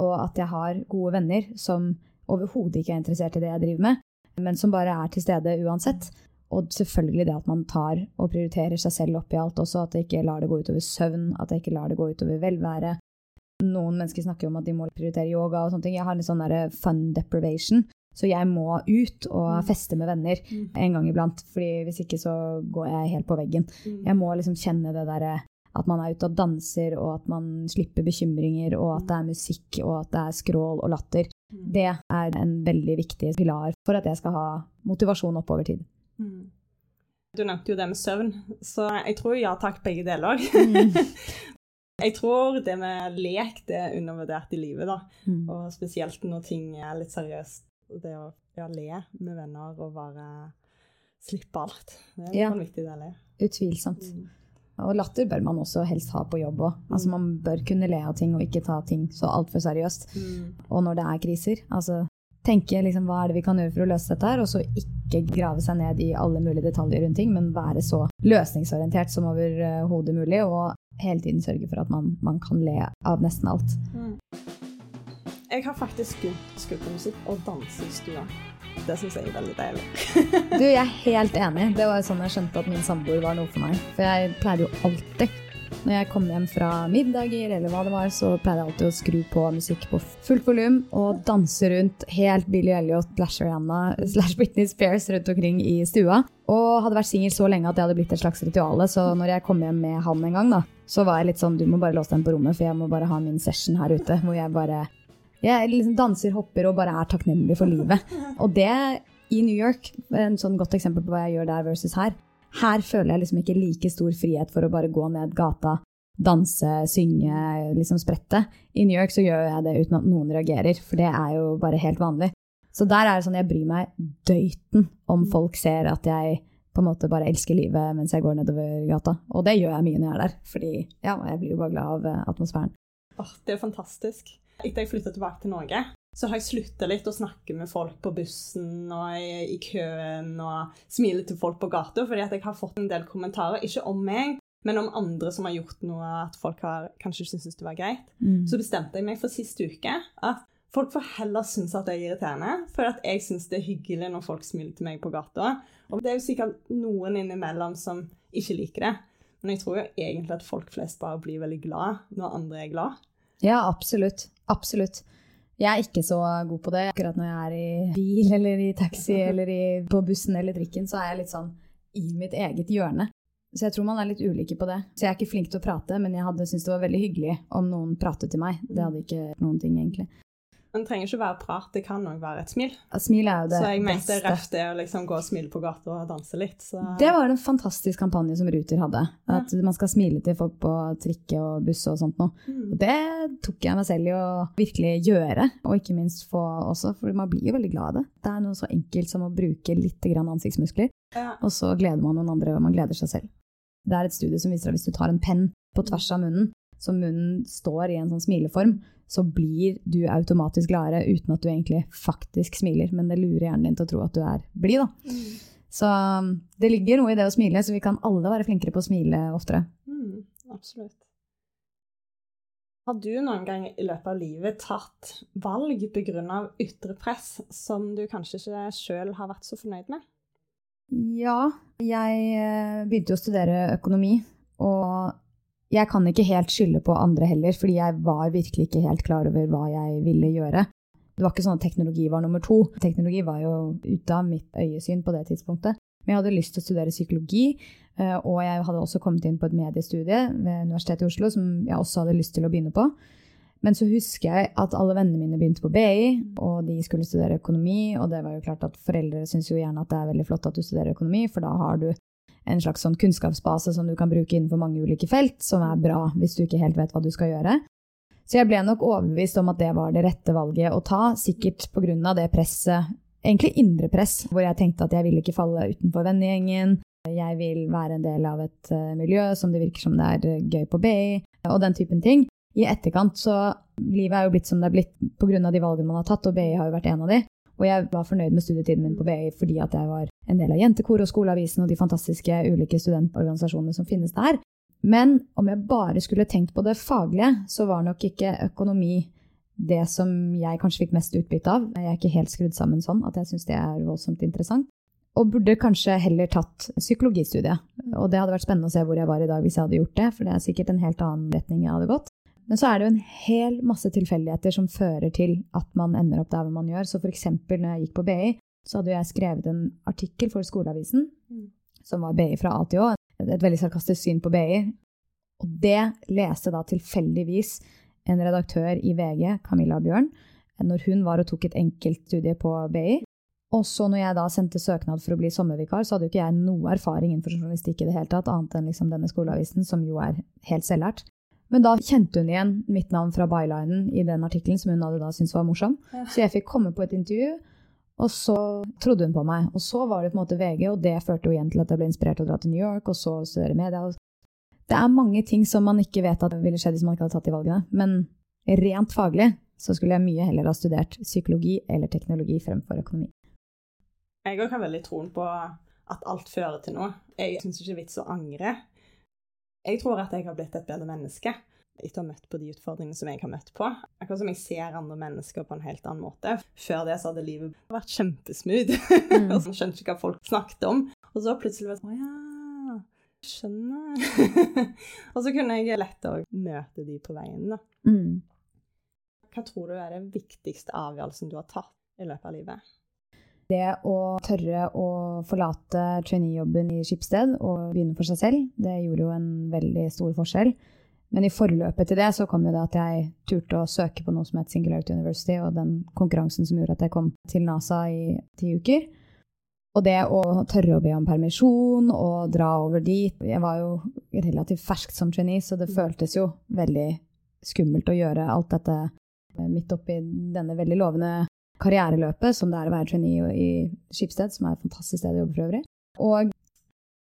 Og at jeg har gode venner som overhodet ikke er interessert i det jeg driver med, men som bare er til stede uansett. Og selvfølgelig det at man tar og prioriterer seg selv opp i alt også, at jeg ikke lar det gå utover søvn, at jeg ikke lar det gå utover velvære. Noen mennesker snakker om at de må prioritere yoga og sånne ting. Jeg har litt sånn fun deprivation, så jeg må ut og mm. feste med venner mm. en gang iblant. fordi hvis ikke så går jeg helt på veggen. Mm. Jeg må liksom kjenne det derre at man er ute og danser, og at man slipper bekymringer, og at det er musikk, og at det er skrål og latter. Det er en veldig viktig pilar for at jeg skal ha motivasjon oppover tid. Du nevnte jo det med søvn, så jeg tror ja takk, begge deler. jeg tror det med lek det er undervurdert i livet, da. Mm. Og spesielt når ting er litt seriøst det å ja, le med venner og bare slippe alt. Det er ja. en viktig del. Utvilsomt. Mm. Og latter bør man også helst ha på jobb òg. Altså, mm. man bør kunne le av ting og ikke ta ting så altfor seriøst. Mm. Og når det er kriser. Altså tenke liksom, hva er det vi kan gjøre for å løse dette her, og så ikke grave seg ned i alle mulige detaljer rundt ting, men være så løsningsorientert som overhodet mulig, og hele tiden sørge for at man, man kan le av nesten alt. Mm. Jeg har faktisk å på musikk og danse i stua. Det syns jeg er veldig deilig. du, jeg er helt enig. Det var sånn jeg skjønte at min samboer var noe for meg. For jeg pleide jo alltid når jeg kom hjem fra middager eller hva det var, så pleide jeg alltid å skru på musikk på fullt volum og danse rundt helt Billy Elliot Blash Ariana slash Britney Spears rundt omkring i stua. Og hadde vært singel så lenge at det hadde blitt et slags ritual. Så når jeg kom hjem med han en gang, da, så var jeg litt sånn du må bare låse den på rommet, for jeg må bare ha min session her ute. Hvor jeg bare jeg liksom danser, hopper og bare er takknemlig for livet. Og det i New York, en sånn godt eksempel på hva jeg gjør der versus her, Her føler jeg liksom ikke like stor frihet for å bare gå ned gata, danse, synge, liksom sprette. I New York så gjør jeg det uten at noen reagerer, for det er jo bare helt vanlig. Så der er det sånn jeg bryr meg døyten om folk ser at jeg på en måte bare elsker livet mens jeg går nedover gata. Og det gjør jeg mye når jeg er der, fordi ja, jeg blir jo bare glad av eh, atmosfæren. Åh, det er fantastisk. Etter jeg flytta tilbake til Norge, så har jeg slutta litt å snakke med folk på bussen og i, i køen og smile til folk på gata, fordi at jeg har fått en del kommentarer, ikke om meg, men om andre som har gjort noe at folk har kanskje syntes det var greit. Mm. Så bestemte jeg meg for sist uke at folk får heller synes at jeg er irriterende, for at jeg syns det er hyggelig når folk smiler til meg på gata. Og det er jo sikkert noen innimellom som ikke liker det. Men jeg tror jo egentlig at folk flest bare blir veldig glad når andre er glad. Ja, absolutt. Absolutt. Jeg er ikke så god på det. Akkurat når jeg er i bil eller i taxi eller i, på bussen eller trikken, så er jeg litt sånn i mitt eget hjørne. Så jeg tror man er litt ulike på det. Så jeg er ikke flink til å prate, men jeg hadde syntes det var veldig hyggelig om noen pratet til meg. Det hadde ikke noen ting, egentlig. Men det trenger ikke være prat, det kan òg være et smil. Smil er jo det så jeg mente beste. røft det å liksom gå og smile på gata og danse litt. Så. Det var en fantastisk kampanje som Ruter hadde. At man skal smile til folk på trikke og buss og sånt noe. Mm. Og det tok jeg meg selv i å virkelig gjøre, og ikke minst få også, for man blir jo veldig glad av det. Det er noe så enkelt som å bruke litt grann ansiktsmuskler, Ja. og så gleder man noen andre, og man gleder seg selv. Det er et studie som viser at hvis du tar en penn på tvers av munnen, så munnen står i en sånn smileform, så blir du automatisk gladere uten at du egentlig faktisk smiler. Men det lurer hjernen din til å tro at du er blid, da. Så um, det ligger noe i det å smile, så vi kan alle være flinkere på å smile oftere. Mm, absolutt. Har du noen gang i løpet av livet tatt valg pga. ytre press som du kanskje ikke sjøl har vært så fornøyd med? Ja, jeg eh, begynte jo å studere økonomi, og jeg kan ikke helt skylde på andre heller, fordi jeg var virkelig ikke helt klar over hva jeg ville gjøre. Det var ikke sånn at teknologi var nummer to. Teknologi var jo ute av mitt øyesyn på det tidspunktet. Men jeg hadde lyst til å studere psykologi, eh, og jeg hadde også kommet inn på et mediestudie ved Universitetet i Oslo som jeg også hadde lyst til å begynne på. Men så husker jeg at alle vennene mine begynte på BI, og de skulle studere økonomi, og det var jo klart at foreldre syns jo gjerne at det er veldig flott at du studerer økonomi, for da har du en slags sånn kunnskapsbase som du kan bruke innenfor mange ulike felt, som er bra hvis du ikke helt vet hva du skal gjøre. Så jeg ble nok overbevist om at det var det rette valget å ta, sikkert pga. det presset, egentlig indre press, hvor jeg tenkte at jeg ville ikke falle utenfor vennegjengen, jeg vil være en del av et uh, miljø som det virker som det er uh, gøy på BI, og den typen ting. I etterkant så Livet er jo blitt som det er blitt pga. de valgene man har tatt, og BI har jo vært en av de. Og jeg var fornøyd med studietiden min på BI fordi at jeg var en del av Jentekor og Skoleavisen og de fantastiske ulike studentorganisasjonene som finnes der. Men om jeg bare skulle tenkt på det faglige, så var nok ikke økonomi det som jeg kanskje fikk mest utbytte av. Jeg er ikke helt skrudd sammen sånn at jeg syns det er voldsomt interessant. Og burde kanskje heller tatt psykologistudiet. Og det hadde vært spennende å se hvor jeg var i dag hvis jeg hadde gjort det, for det er sikkert en helt annen retning jeg hadde gått. Men så er det jo en hel masse tilfeldigheter som fører til at man ender opp der hvor man gjør. Så eksempel når jeg gikk på BI, så hadde jeg skrevet en artikkel for Skoleavisen Mm. som var BI fra A til Å. Et, veldig sarkastisk syn på BI. Og det leste da tilfeldigvis en redaktør i VG, Camilla Bjørn, når hun var og tok et enkeltstudie på BI. Og så når jeg da sendte søknad for å bli sommervikar, så hadde jo ikke jeg noe erfaring innenfor journalistikk i det hele tatt, annet enn liksom denne skoleavisen, som jo er helt selvlært. Men da kjente hun igjen mitt navn fra bylinen i den artikkelen som hun hadde da syntes var morsom. Så jeg fikk komme på et intervju, og så trodde hun på meg. Og så var det på en måte VG, og det førte jo igjen til at jeg ble inspirert til å dra til New York, og så studere media. Det er mange ting som man ikke vet at ville skjedd hvis man ikke hadde tatt de valgene. Men rent faglig så skulle jeg mye heller ha studert psykologi eller teknologi fremfor økonomi. Jeg òg har veldig troen på at alt fører til noe. Jeg syns ikke vits å angre. Jeg tror at jeg har blitt et bedre menneske etter å ha møtt på de utfordringene som jeg har møtt på. Akkurat som jeg ser andre mennesker på en helt annen måte. Før det så hadde livet vært kjempesmooth. Mm. og så skjønte ikke hva folk snakket om. Og så plutselig var det sånn Å ja, skjønner. og så kunne jeg lettere møte de på veien, da. Mm. Hva tror du er den viktigste avgjørelsen du har tatt i løpet av livet? Det å tørre å forlate trainee-jobben i Skipsted og begynne for seg selv, det gjorde jo en veldig stor forskjell. Men i forløpet til det så kom jo det at jeg turte å søke på noe som het Singularity University, og den konkurransen som gjorde at jeg kom til NASA i ti uker. Og det å tørre å be om permisjon og dra over dit Jeg var jo relativt fersk som trainee, så det føltes jo veldig skummelt å gjøre alt dette eh, midt oppi denne veldig lovende karriereløpet som det er å være trainee i Skipsted, som er et fantastisk sted å jobbe for øvrig. Og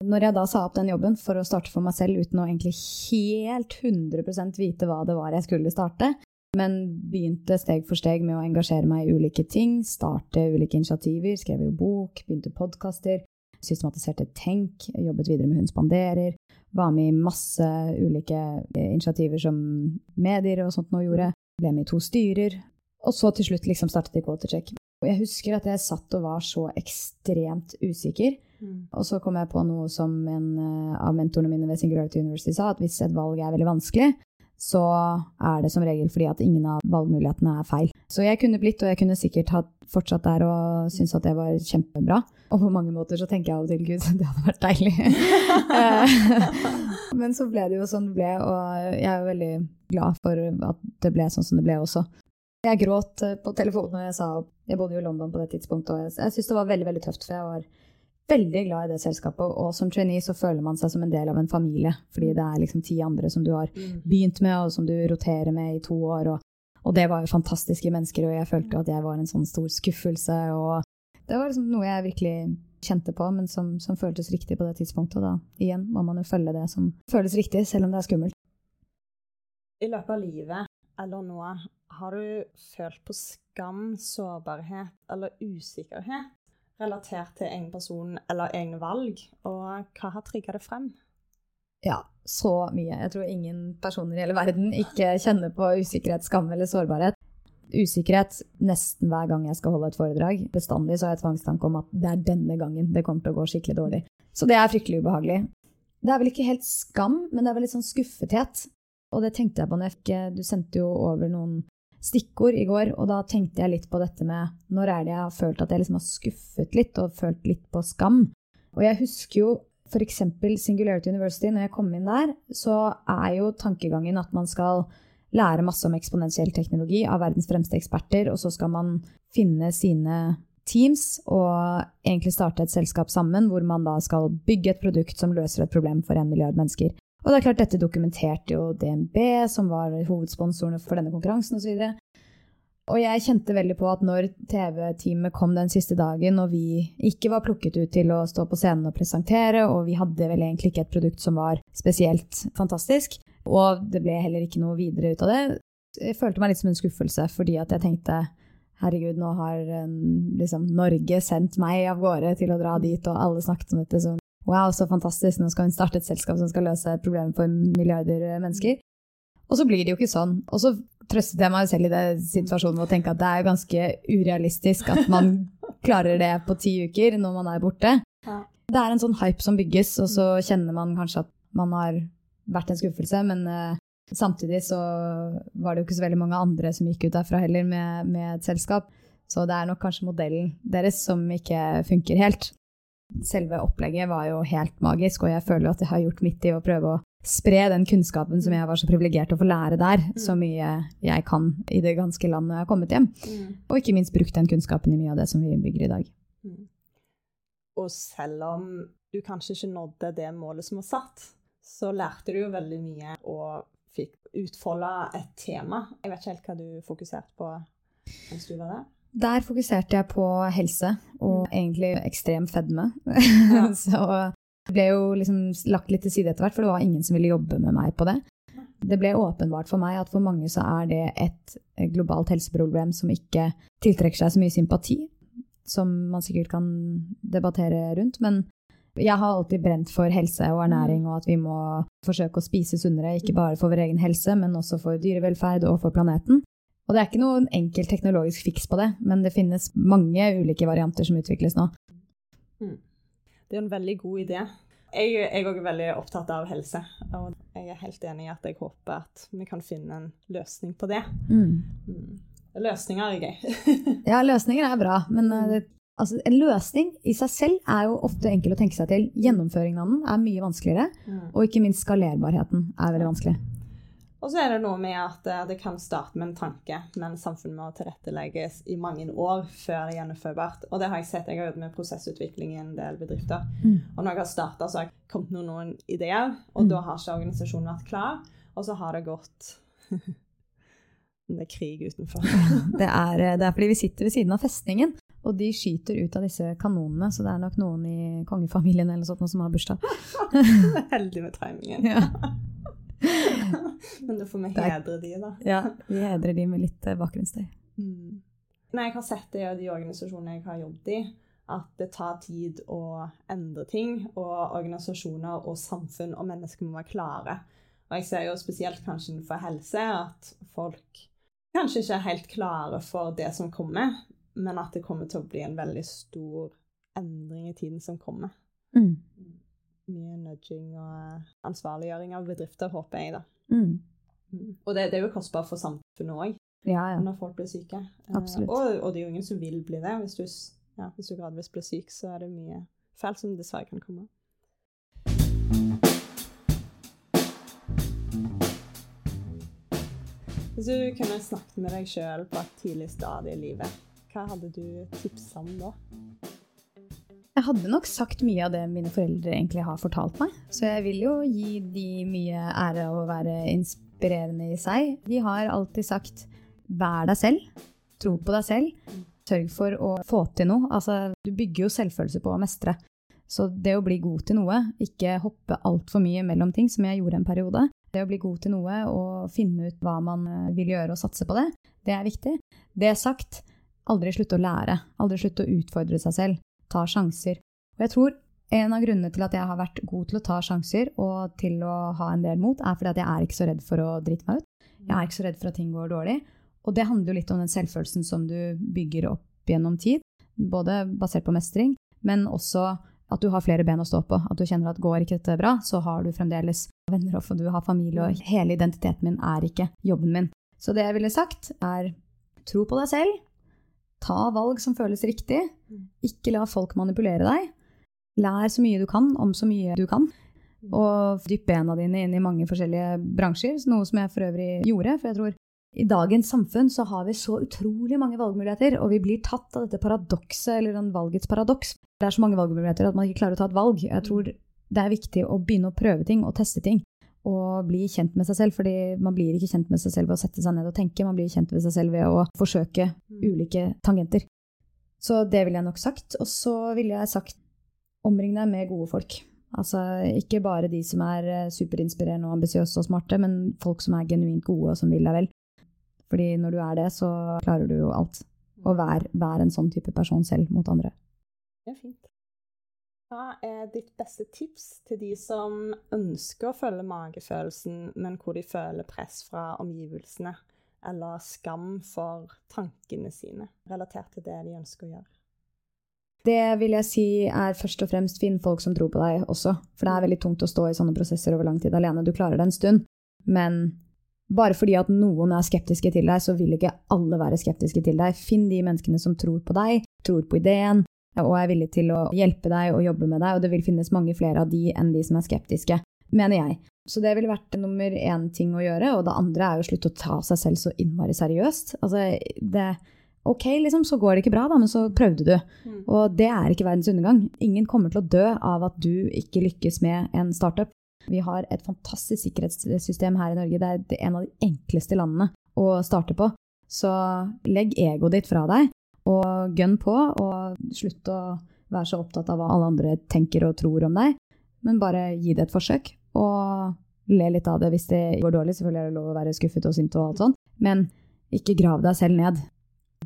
når jeg da sa opp den jobben for å starte for meg selv uten å egentlig helt 100% vite hva det var jeg skulle starte, men begynte steg for steg med å engasjere meg i ulike ting, starte ulike initiativer, skrev jo bok, begynte podkaster, systematiserte tenk, jobbet videre med Hun spanderer, var med i masse ulike initiativer som medier og sånt nå gjorde, ble med i to styrer, og så til slutt liksom startet i Quotacheck. Og jeg husker at jeg satt og var så ekstremt usikker. Mm. Og så kom jeg på noe som en uh, av mentorene mine ved Singularity University sa, at hvis et valg er veldig vanskelig, så er det som regel fordi at ingen av valgmulighetene er feil. Så jeg kunne blitt, og jeg kunne sikkert ha fortsatt der og syntes at det var kjempebra. Og på mange måter så tenker jeg av og til gud, det hadde vært deilig. Men så ble det jo sånn det ble, og jeg er jo veldig glad for at det ble sånn som det ble også. Jeg gråt eh, på telefonen og jeg sa. Jeg bodde jo i London på det tidspunktet, og jeg, jeg syntes det var veldig, veldig tøft, for jeg var veldig glad i det selskapet. Og som trainee så føler man seg som en del av en familie, fordi det er liksom ti andre som du har mm. begynt med, og som du roterer med i to år. Og, og det var jo fantastiske mennesker, og jeg følte at jeg var en sånn stor skuffelse. Og det var liksom noe jeg virkelig kjente på, men som, som føltes riktig på det tidspunktet. Og da igjen må man jo følge det som føles riktig, selv om det er skummelt. I løpet av livet eller noe, har du følt på skam, sårbarhet eller usikkerhet relatert til egen person eller egne valg, og hva har trigga det frem? Ja, så mye. Jeg tror ingen personer i hele verden ikke kjenner på usikkerhet, skam eller sårbarhet. Usikkerhet nesten hver gang jeg skal holde et foredrag. Bestandig så har jeg tvangstanke om at det er denne gangen det kommer til å gå skikkelig dårlig. Så det er fryktelig ubehagelig. Det er vel ikke helt skam, men det er vel litt sånn skuffethet. Og det tenkte jeg på når Du sendte jo over noen stikkord i går, og da tenkte jeg litt på dette med når er det jeg har følt at jeg liksom har skuffet litt og følt litt på skam. Og jeg husker jo f.eks. Singularity University, når jeg kom inn der, så er jo tankegangen at man skal lære masse om eksponentiell teknologi av verdens fremste eksperter, og så skal man finne sine teams og egentlig starte et selskap sammen hvor man da skal bygge et produkt som løser et problem for en milliard mennesker. Og det er klart, dette dokumenterte jo DNB, som var hovedsponsorene for denne konkurransen osv. Og, og jeg kjente veldig på at når TV-teamet kom den siste dagen, og vi ikke var plukket ut til å stå på scenen og presentere, og vi hadde vel egentlig ikke et produkt som var spesielt fantastisk, og det ble heller ikke noe videre ut av det, jeg følte meg litt som en skuffelse, fordi at jeg tenkte herregud, nå har liksom, Norge sendt meg av gårde til å dra dit, og alle snakket om dette som Wow, så fantastisk, nå skal hun starte et selskap som skal løse problemer for milliarder mennesker. Og så blir det jo ikke sånn. Og så trøstet jeg meg selv i den situasjonen med å tenke at det er ganske urealistisk at man klarer det på ti uker når man er borte. Det er en sånn hype som bygges, og så kjenner man kanskje at man har vært en skuffelse, men uh, samtidig så var det jo ikke så veldig mange andre som gikk ut derfra heller med, med et selskap. Så det er nok kanskje modellen deres som ikke funker helt selve opplegget var jo helt magisk, og jeg føler at jeg har gjort mitt i å prøve å spre den kunnskapen som jeg var så privilegert å få lære der, mm. så mye jeg kan i det ganske landet jeg har kommet hjem. Mm. Og ikke minst brukt den kunnskapen i mye av det som vi bygger i dag. Mm. Og selv om du kanskje ikke nådde det målet som var satt, så lærte du jo veldig mye og fikk utfolde et tema. Jeg vet ikke helt hva du fokuserte på mens du var der? Der fokuserte jeg på helse og mm. egentlig ekstrem fedme. Ja. så det ble jo liksom lagt litt til side etter hvert, for det var ingen som ville jobbe med meg på det. Det ble åpenbart for meg at for mange så er det et globalt helseproblem som ikke tiltrekker seg så mye sympati, som man sikkert kan debattere rundt. Men jeg har alltid brent for helse og ernæring, og at vi må forsøke å spise sunnere, ikke bare for vår egen helse, men også for dyrevelferd og for planeten. Og det er ikke noen enkel teknologisk fiks på det, men det finnes mange ulike varianter som utvikles nå. Mm. Det er en veldig god idé. Jeg, er òg veldig opptatt av helse, og jeg er helt enig i at jeg håper at vi kan finne en løsning på det. Mm. Løsninger er gøy. ja, løsninger er bra, men uh, altså, en løsning i seg selv er jo ofte enkel å tenke seg til. Gjennomføringen av den er mye vanskeligere, mm. og ikke minst skalerbarheten er veldig vanskelig. Og så er det noe med at eh, det kan starte med en tanke, men samfunnet må tilrettelegges i mange år før det er gjennomførbart. Og det har jeg sett. Jeg har jobbet med prosessutvikling i en del bedrifter. Mm. Og når jeg har starta, så har jeg kommet med noen ideer, og mm. da har ikke organisasjonen vært klar. Og så har det gått Det er krig utenfor. det, er, det er fordi vi sitter ved siden av festningen. Og de skyter ut av disse kanonene, så det er nok noen i kongefamilien eller sånt som har bursdag. Heldig med timingen. Ja. Men da får vi hedre de, da. Ja, vi hedrer de med litt eh, bakgrunnsstøy. Mm. Nei, jeg har sett det i de organisasjonene jeg har jobbet i, at det tar tid å endre ting. Og organisasjoner og samfunn og mennesker må være klare. Og jeg ser jo spesielt kanskje for helse at folk kanskje ikke er helt klare for det som kommer, men at det kommer til å bli en veldig stor endring i tiden som kommer. Mm mye nudging og ansvarliggjøring av bedrifter, håper jeg, da. Mm. Mm. Og det, det, er jo kostbart for samfunnet òg, ja, ja. når folk blir syke. Eh, Absolutt. Og, og, det er jo ingen som vil bli det. Hvis du, ja, hvis du gradvis blir syk, så er det mye feil som dessverre kan komme. Hvis du kunne snakket med deg sjøl på et tidlig stadium i livet, hva hadde du tipsa om da? Jeg hadde nok sagt mye av det mine foreldre egentlig har fortalt meg. Så jeg vil jo gi de mye ære av å være inspirerende i seg. De har alltid sagt 'vær deg selv', tro på deg selv, sørg for å få til noe. Altså, du bygger jo selvfølelse på å mestre. Så det å bli god til noe, ikke hoppe altfor mye mellom ting, som jeg gjorde en periode. Det å bli god til noe og finne ut hva man eh, vil gjøre og satse på det, det er viktig. Det sagt, aldri slutte å lære. Aldri slutte å utfordre seg selv ta sjanser. Og jeg tror en av grunnene til at jeg har vært god til å ta sjanser og til å ha en del mot, er fordi at jeg er ikke så redd for å drite meg ut. Jeg er ikke så redd for at ting går dårlig. Og det handler jo litt om den selvfølelsen som du bygger opp gjennom tid, både basert på mestring, men også at du har flere ben å stå på. At du kjenner at går ikke dette bra, så har du fremdeles venner og du har familie, og hele identiteten min er ikke jobben min. Så det jeg ville sagt, er tro på deg selv, Ta valg som føles riktig. Mm. Ikke la folk manipulere deg. Lær så mye du kan om så mye du kan. Mm. Og dypp bena dine inn i mange forskjellige bransjer, noe som jeg for øvrig gjorde. For jeg tror i dagens samfunn så har vi så utrolig mange valgmuligheter, og vi blir tatt av dette paradokset, eller den valgets paradoks. Det er så mange valgmuligheter at man ikke klarer å ta et valg. Jeg tror det er viktig å begynne å prøve ting og teste ting å bli kjent med seg selv. fordi man blir ikke kjent med seg selv ved å sette seg ned og tenke, man blir kjent med seg selv ved å forsøke mm. ulike tangenter. Så det ville jeg nok sagt. Og så ville jeg sagt omring deg med gode folk. Altså ikke bare de som er eh, superinspirerende og ambisiøse og smarte, men folk som er genuint gode og som vil deg vel. Fordi når du er det, så klarer du jo alt. Og vær, vær en sånn type person selv mot andre. Det er fint. Hva er ditt beste tips til de som ønsker å følge magefølelsen, men hvor de føler press fra omgivelsene, eller skam for tankene sine, relatert til det de ønsker å gjøre? Det vil jeg si er først og fremst finn folk som tror på deg også. For det er veldig tungt å stå i sånne prosesser over lang tid alene. Du klarer det en stund. Men bare fordi at noen er skeptiske til deg, så vil ikke alle være skeptiske til deg. Finn de menneskene som tror på deg, tror på ideen, og er villig til å hjelpe deg og jobbe med deg, og det vil finnes mange flere av de enn de som er skeptiske, mener jeg. Så det ville vært nummer én ting å gjøre, og det andre er jo å slutte å ta seg selv så innmari seriøst. Altså, det Ok, liksom, så går det ikke bra, da, men så prøvde du. Mm. Og det er ikke verdens undergang. Ingen kommer til å dø av at du ikke lykkes med en startup. Vi har et fantastisk sikkerhetssystem her i Norge. Det er en av de enkleste landene å starte på. Så legg egoet ditt fra deg, og gønn på, og slutt å være så opptatt av hva alle andre tenker og tror om deg, men bare gi det et forsøk. Og le litt av det hvis det går dårlig. Selvfølgelig er det lov å være skuffet og sint og alt sånt, men ikke grav deg selv ned.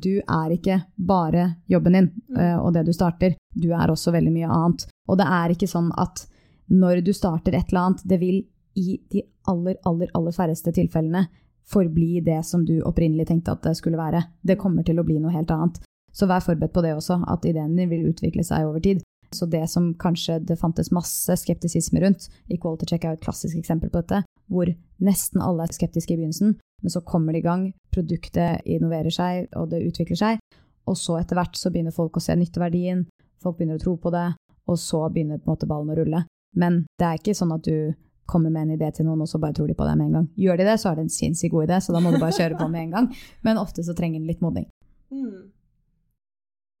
Du er ikke bare jobben din mm. eh, og det du starter, du er også veldig mye annet. Og det er ikke sånn at når du starter et eller annet, det vil i de aller, aller, aller færreste tilfellene forbli det som du opprinnelig tenkte at det skulle være. Det kommer til å bli noe helt annet. Så vær forberedt på det også, at ideen din vil utvikle seg over tid. Så det som kanskje det fantes masse skeptisisme rundt, Equality Check er et klassisk eksempel på dette, hvor nesten alle er skeptiske i begynnelsen, men så kommer det i gang, produktet innoverer seg, og det utvikler seg, og så etter hvert så begynner folk å se nytteverdien, folk begynner å tro på det, og så begynner på en måte ballen å rulle. Men det er ikke sånn at du kommer med en idé til noen, og så bare tror de på deg med en gang. Gjør de det, så er det en sinnssykt god idé, så da må du bare kjøre på med en gang. Men ofte så trenger den litt modning. Mm.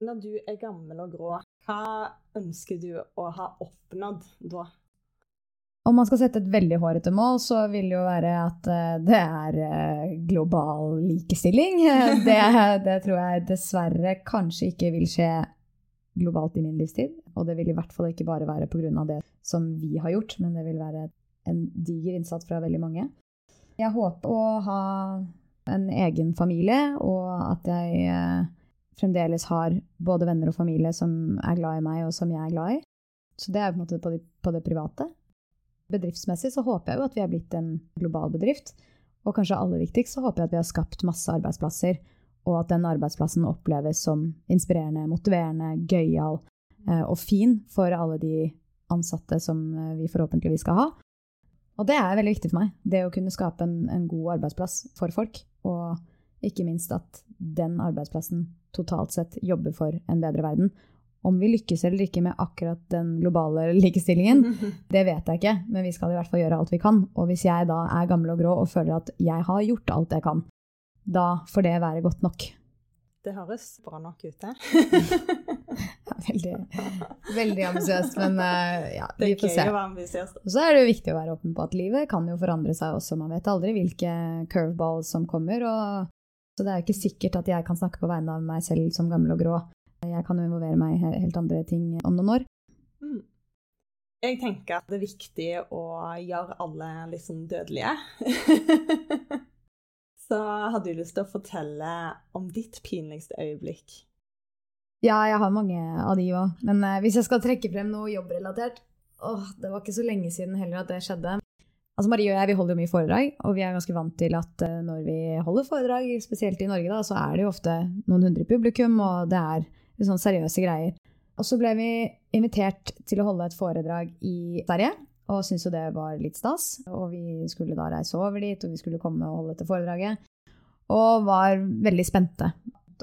Når du er gammel og grå, hva ønsker du å ha oppnådd da? Om man skal sette et veldig hårete mål, så vil det jo være at uh, det er uh, global likestilling. Det, det, tror jeg dessverre kanskje ikke vil skje globalt i min livstid. Og det vil i hvert fall ikke bare være pga. det som vi har gjort, men det vil være en diger innsats fra veldig mange. Jeg håper å ha en egen familie, og at jeg uh, fremdeles har både venner og familie som er glad i meg, og som jeg er glad i. Så det er på en måte på, de, på det private. Bedriftsmessig så håper jeg jo at vi er blitt en global bedrift. Og kanskje aller viktigst så håper jeg at vi har skapt masse arbeidsplasser, og at den arbeidsplassen oppleves som inspirerende, motiverende, gøyal eh, og fin for alle de ansatte som eh, vi forhåpentligvis skal ha. Og det er veldig viktig for meg. Det å kunne skape en, en god arbeidsplass for folk. Og ikke minst at den arbeidsplassen totalt sett jobber for en bedre verden. Om vi lykkes eller ikke med akkurat den globale likestillingen, det vet jeg ikke, men vi skal i hvert fall gjøre alt vi kan. Og hvis jeg da er gammel og grå og føler at jeg har gjort alt jeg kan, da får det være godt nok. Det høres bra nok ut, det. veldig veldig ambisiøst, men uh, ja, vi får se. Og så er det jo viktig å være åpen på at livet kan jo forandre seg også. Man vet aldri hvilke curveballs som kommer. Og, så det er jo ikke sikkert at jeg kan snakke på vegne av meg selv som gammel og grå jeg kan jo involvere meg i helt andre ting om noen år. Mm. Jeg tenker at det er viktig å gjøre alle liksom dødelige. Så har du lyst til å fortelle om ditt pinligste øyeblikk? Ja, jeg har mange av de òg. Men eh, hvis jeg skal trekke frem noe jobbrelatert åh, Det var ikke så lenge siden heller at det skjedde. Altså Marie og jeg vi holder jo mye foredrag, og vi er ganske vant til at eh, når vi holder foredrag, spesielt i Norge, da, så er det jo ofte noen hundre publikum, og det er sånn seriøse greier. Og så ble vi invitert til å holde et foredrag i Sverige, og syntes jo det var litt stas. Og vi skulle da reise over dit, og vi skulle komme og holde dette foredraget. Og var veldig spente.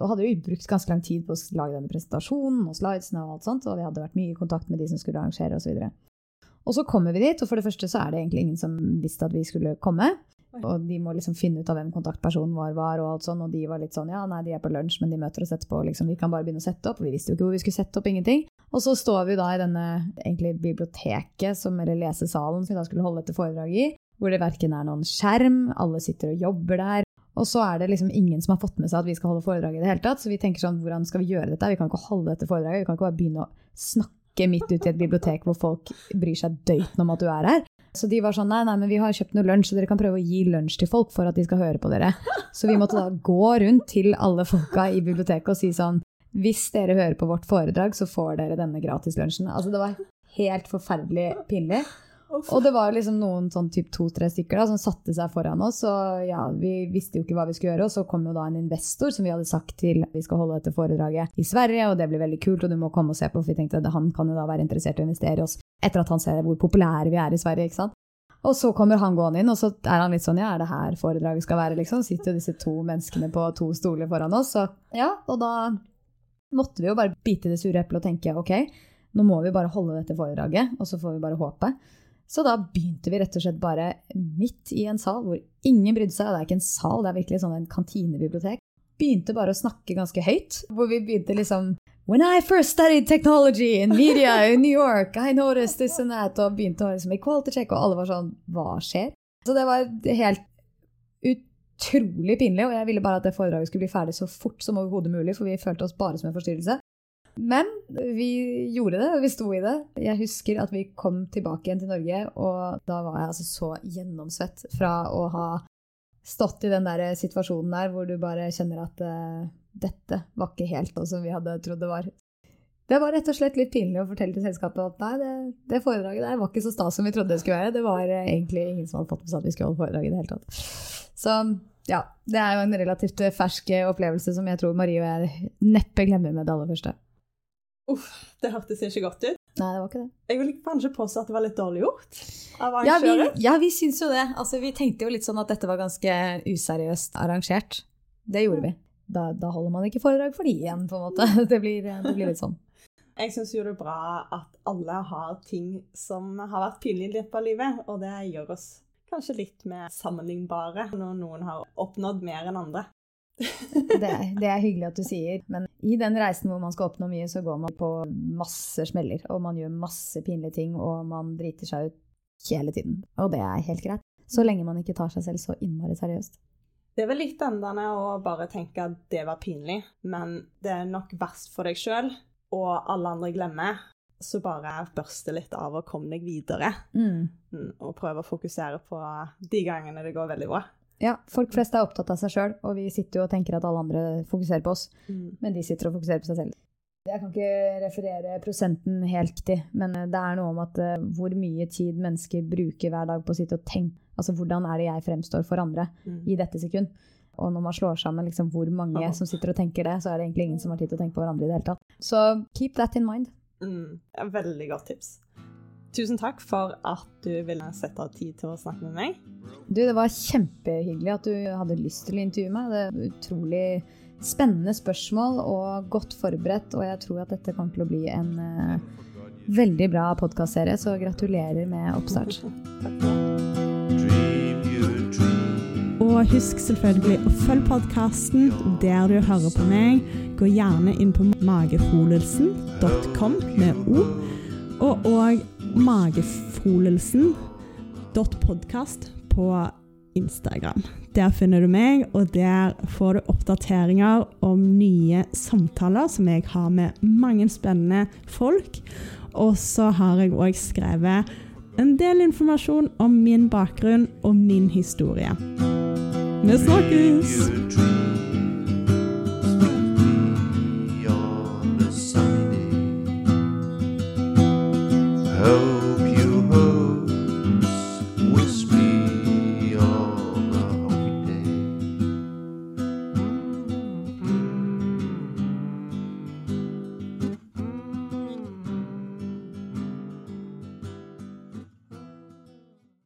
Og hadde jo brukt ganske lang tid på å lage denne presentasjonen og slidesene og alt sånt, og vi hadde vært mye i kontakt med de som skulle arrangere osv. Og, så og så kommer vi dit, og for det første så er det egentlig ingen som visste at vi skulle komme. Og de må liksom finne ut av hvem kontaktpersonen vår var, og alt sånn, og de var litt sånn ja, nei, de er på lunsj, men de møter oss etterpå, liksom, vi kan bare begynne å sette opp. Og vi visste jo ikke hvor vi skulle sette opp, ingenting. Og så står vi da i denne egentlig biblioteket, som, eller lesesalen, som vi da skulle holde dette foredraget i, hvor det verken er noen skjerm, alle sitter og jobber der. Og så er det liksom ingen som har fått med seg at vi skal holde foredrag i det hele tatt. Så vi tenker sånn, hvordan skal vi gjøre dette? Vi kan ikke holde dette foredraget. Vi kan ikke bare begynne å snakke midt ute i et bibliotek hvor folk bryr seg døyten om at du er her. Så de var sånn nei, nei, men vi har kjøpt noe lunsj, så dere kan prøve å gi lunsj til folk for at de skal høre på dere. Så vi måtte da gå rundt til alle folka i biblioteket og si sånn hvis dere hører på vårt foredrag, så får dere denne gratislunsjen. Altså det var helt forferdelig pinlig. Og det var liksom noen sånn typ to-tre stykker da, som satte seg foran oss. Og ja, vi visste jo ikke hva vi skulle gjøre. Og så kom jo da en investor som vi hadde sagt til vi skal holde dette foredraget i Sverige, og det blir veldig kult, og du må komme og se på, for vi tenkte at han kan jo da være interessert i å investere i oss etter at han ser hvor populære vi er i Sverige. ikke sant? Og så kommer han gående inn, og så er han litt sånn Ja, er det her foredraget skal være, liksom? Sitter jo disse to menneskene på to stoler foran oss, så ja. Og da måtte vi jo bare bite det sure eplet og tenke ok, nå må vi bare holde dette foredraget, og så får vi bare håpe. Så da begynte vi rett og slett bare midt i en sal hvor ingen brydde seg. Det er ikke en sal, det er virkelig sånn en kantinebibliotek. Begynte bare å snakke ganske høyt. Hvor vi begynte liksom When I first studied technology in media in New York, I noticed this and that, og begynte å liksom equality check, og alle var sånn Hva skjer? Så det var helt utrolig pinlig, og jeg ville bare at det foredraget skulle bli ferdig så fort som overhodet mulig, for vi følte oss bare som en forstyrrelse. Men vi gjorde det, vi sto i det. Jeg husker at vi kom tilbake igjen til Norge, og da var jeg altså så gjennomsvett fra å ha stått i den der situasjonen der hvor du bare kjenner at uh, dette var ikke helt sånn som vi hadde trodd det var. Det var rett og slett litt pinlig å fortelle til selskapet at nei, det, det foredraget der var ikke så stas som vi trodde det skulle være. Det var uh, egentlig ingen som hadde fått med seg at vi skulle holde foredrag i det hele tatt. Så ja, det er jo en relativt fersk opplevelse som jeg tror Marie og jeg neppe glemmer med det aller første. Uff, det hørtes ikke godt ut. Nei, det var ikke det. Jeg vil kanskje påstå at det var litt dårlig gjort av arrangøren. Ja, vi, ja, vi syns jo det. Altså, vi tenkte jo litt sånn at dette var ganske useriøst arrangert. Det gjorde vi. Da, da holder man ikke foredrag for de igjen, på en måte. Det blir, det blir litt sånn. Jeg syns jo det er bra at alle har ting som har vært pinlig i løpet av livet, og det gjør oss kanskje litt mer sammenlignbare når noen har oppnådd mer enn andre. Det, er, det, er, hyggelig at du sier, men i den reisen hvor man skal oppnå mye, så går man på masse smeller, og man gjør masse pinlige ting, og man driter seg ut hele tiden. Og det er helt greit. Så lenge man ikke tar seg selv så innmari seriøst. Det er vel litt endende å bare tenke at det var pinlig, men det er nok verst for deg sjøl, og alle andre glemmer. Så bare børste litt av og kom deg videre. Mm. mm og prøve å fokusere på de gangene det går veldig bra. Ja, folk flest er opptatt av seg sjøl, og vi sitter jo og tenker at alle andre fokuserer på oss, mm. men de sitter og fokuserer på seg selv. Jeg kan ikke referere prosenten helt riktig, men det er noe om at uh, hvor mye tid mennesker bruker hver dag på å sitte og tenke. Altså hvordan er det jeg fremstår for andre mm. i dette sekund? Og når man slår sammen liksom, hvor mange som sitter og tenker det, så er det egentlig ingen som har tid til å tenke på hverandre i det hele tatt. Så keep that in mind. Mm, veldig godt tips. Tusen takk for at du ville sette av tid til å snakke med meg. Du, det var kjempehyggelig at du hadde lyst til å intervjue meg. Det er utrolig spennende spørsmål og godt forberedt, og jeg tror at dette kommer til å bli en uh, veldig bra podkastserie, så gratulerer med oppstart. Og husk selvfølgelig å følge podkasten der du hører på meg. Gå gjerne inn på magefolelsen.com med O, og òg magefolelsen.podkast på Instagram. Der finner du meg, og der får du oppdateringer om nye samtaler som jeg har med mange spennende folk. Og så har jeg òg skrevet en del informasjon om min bakgrunn og min historie. Vi snakkes!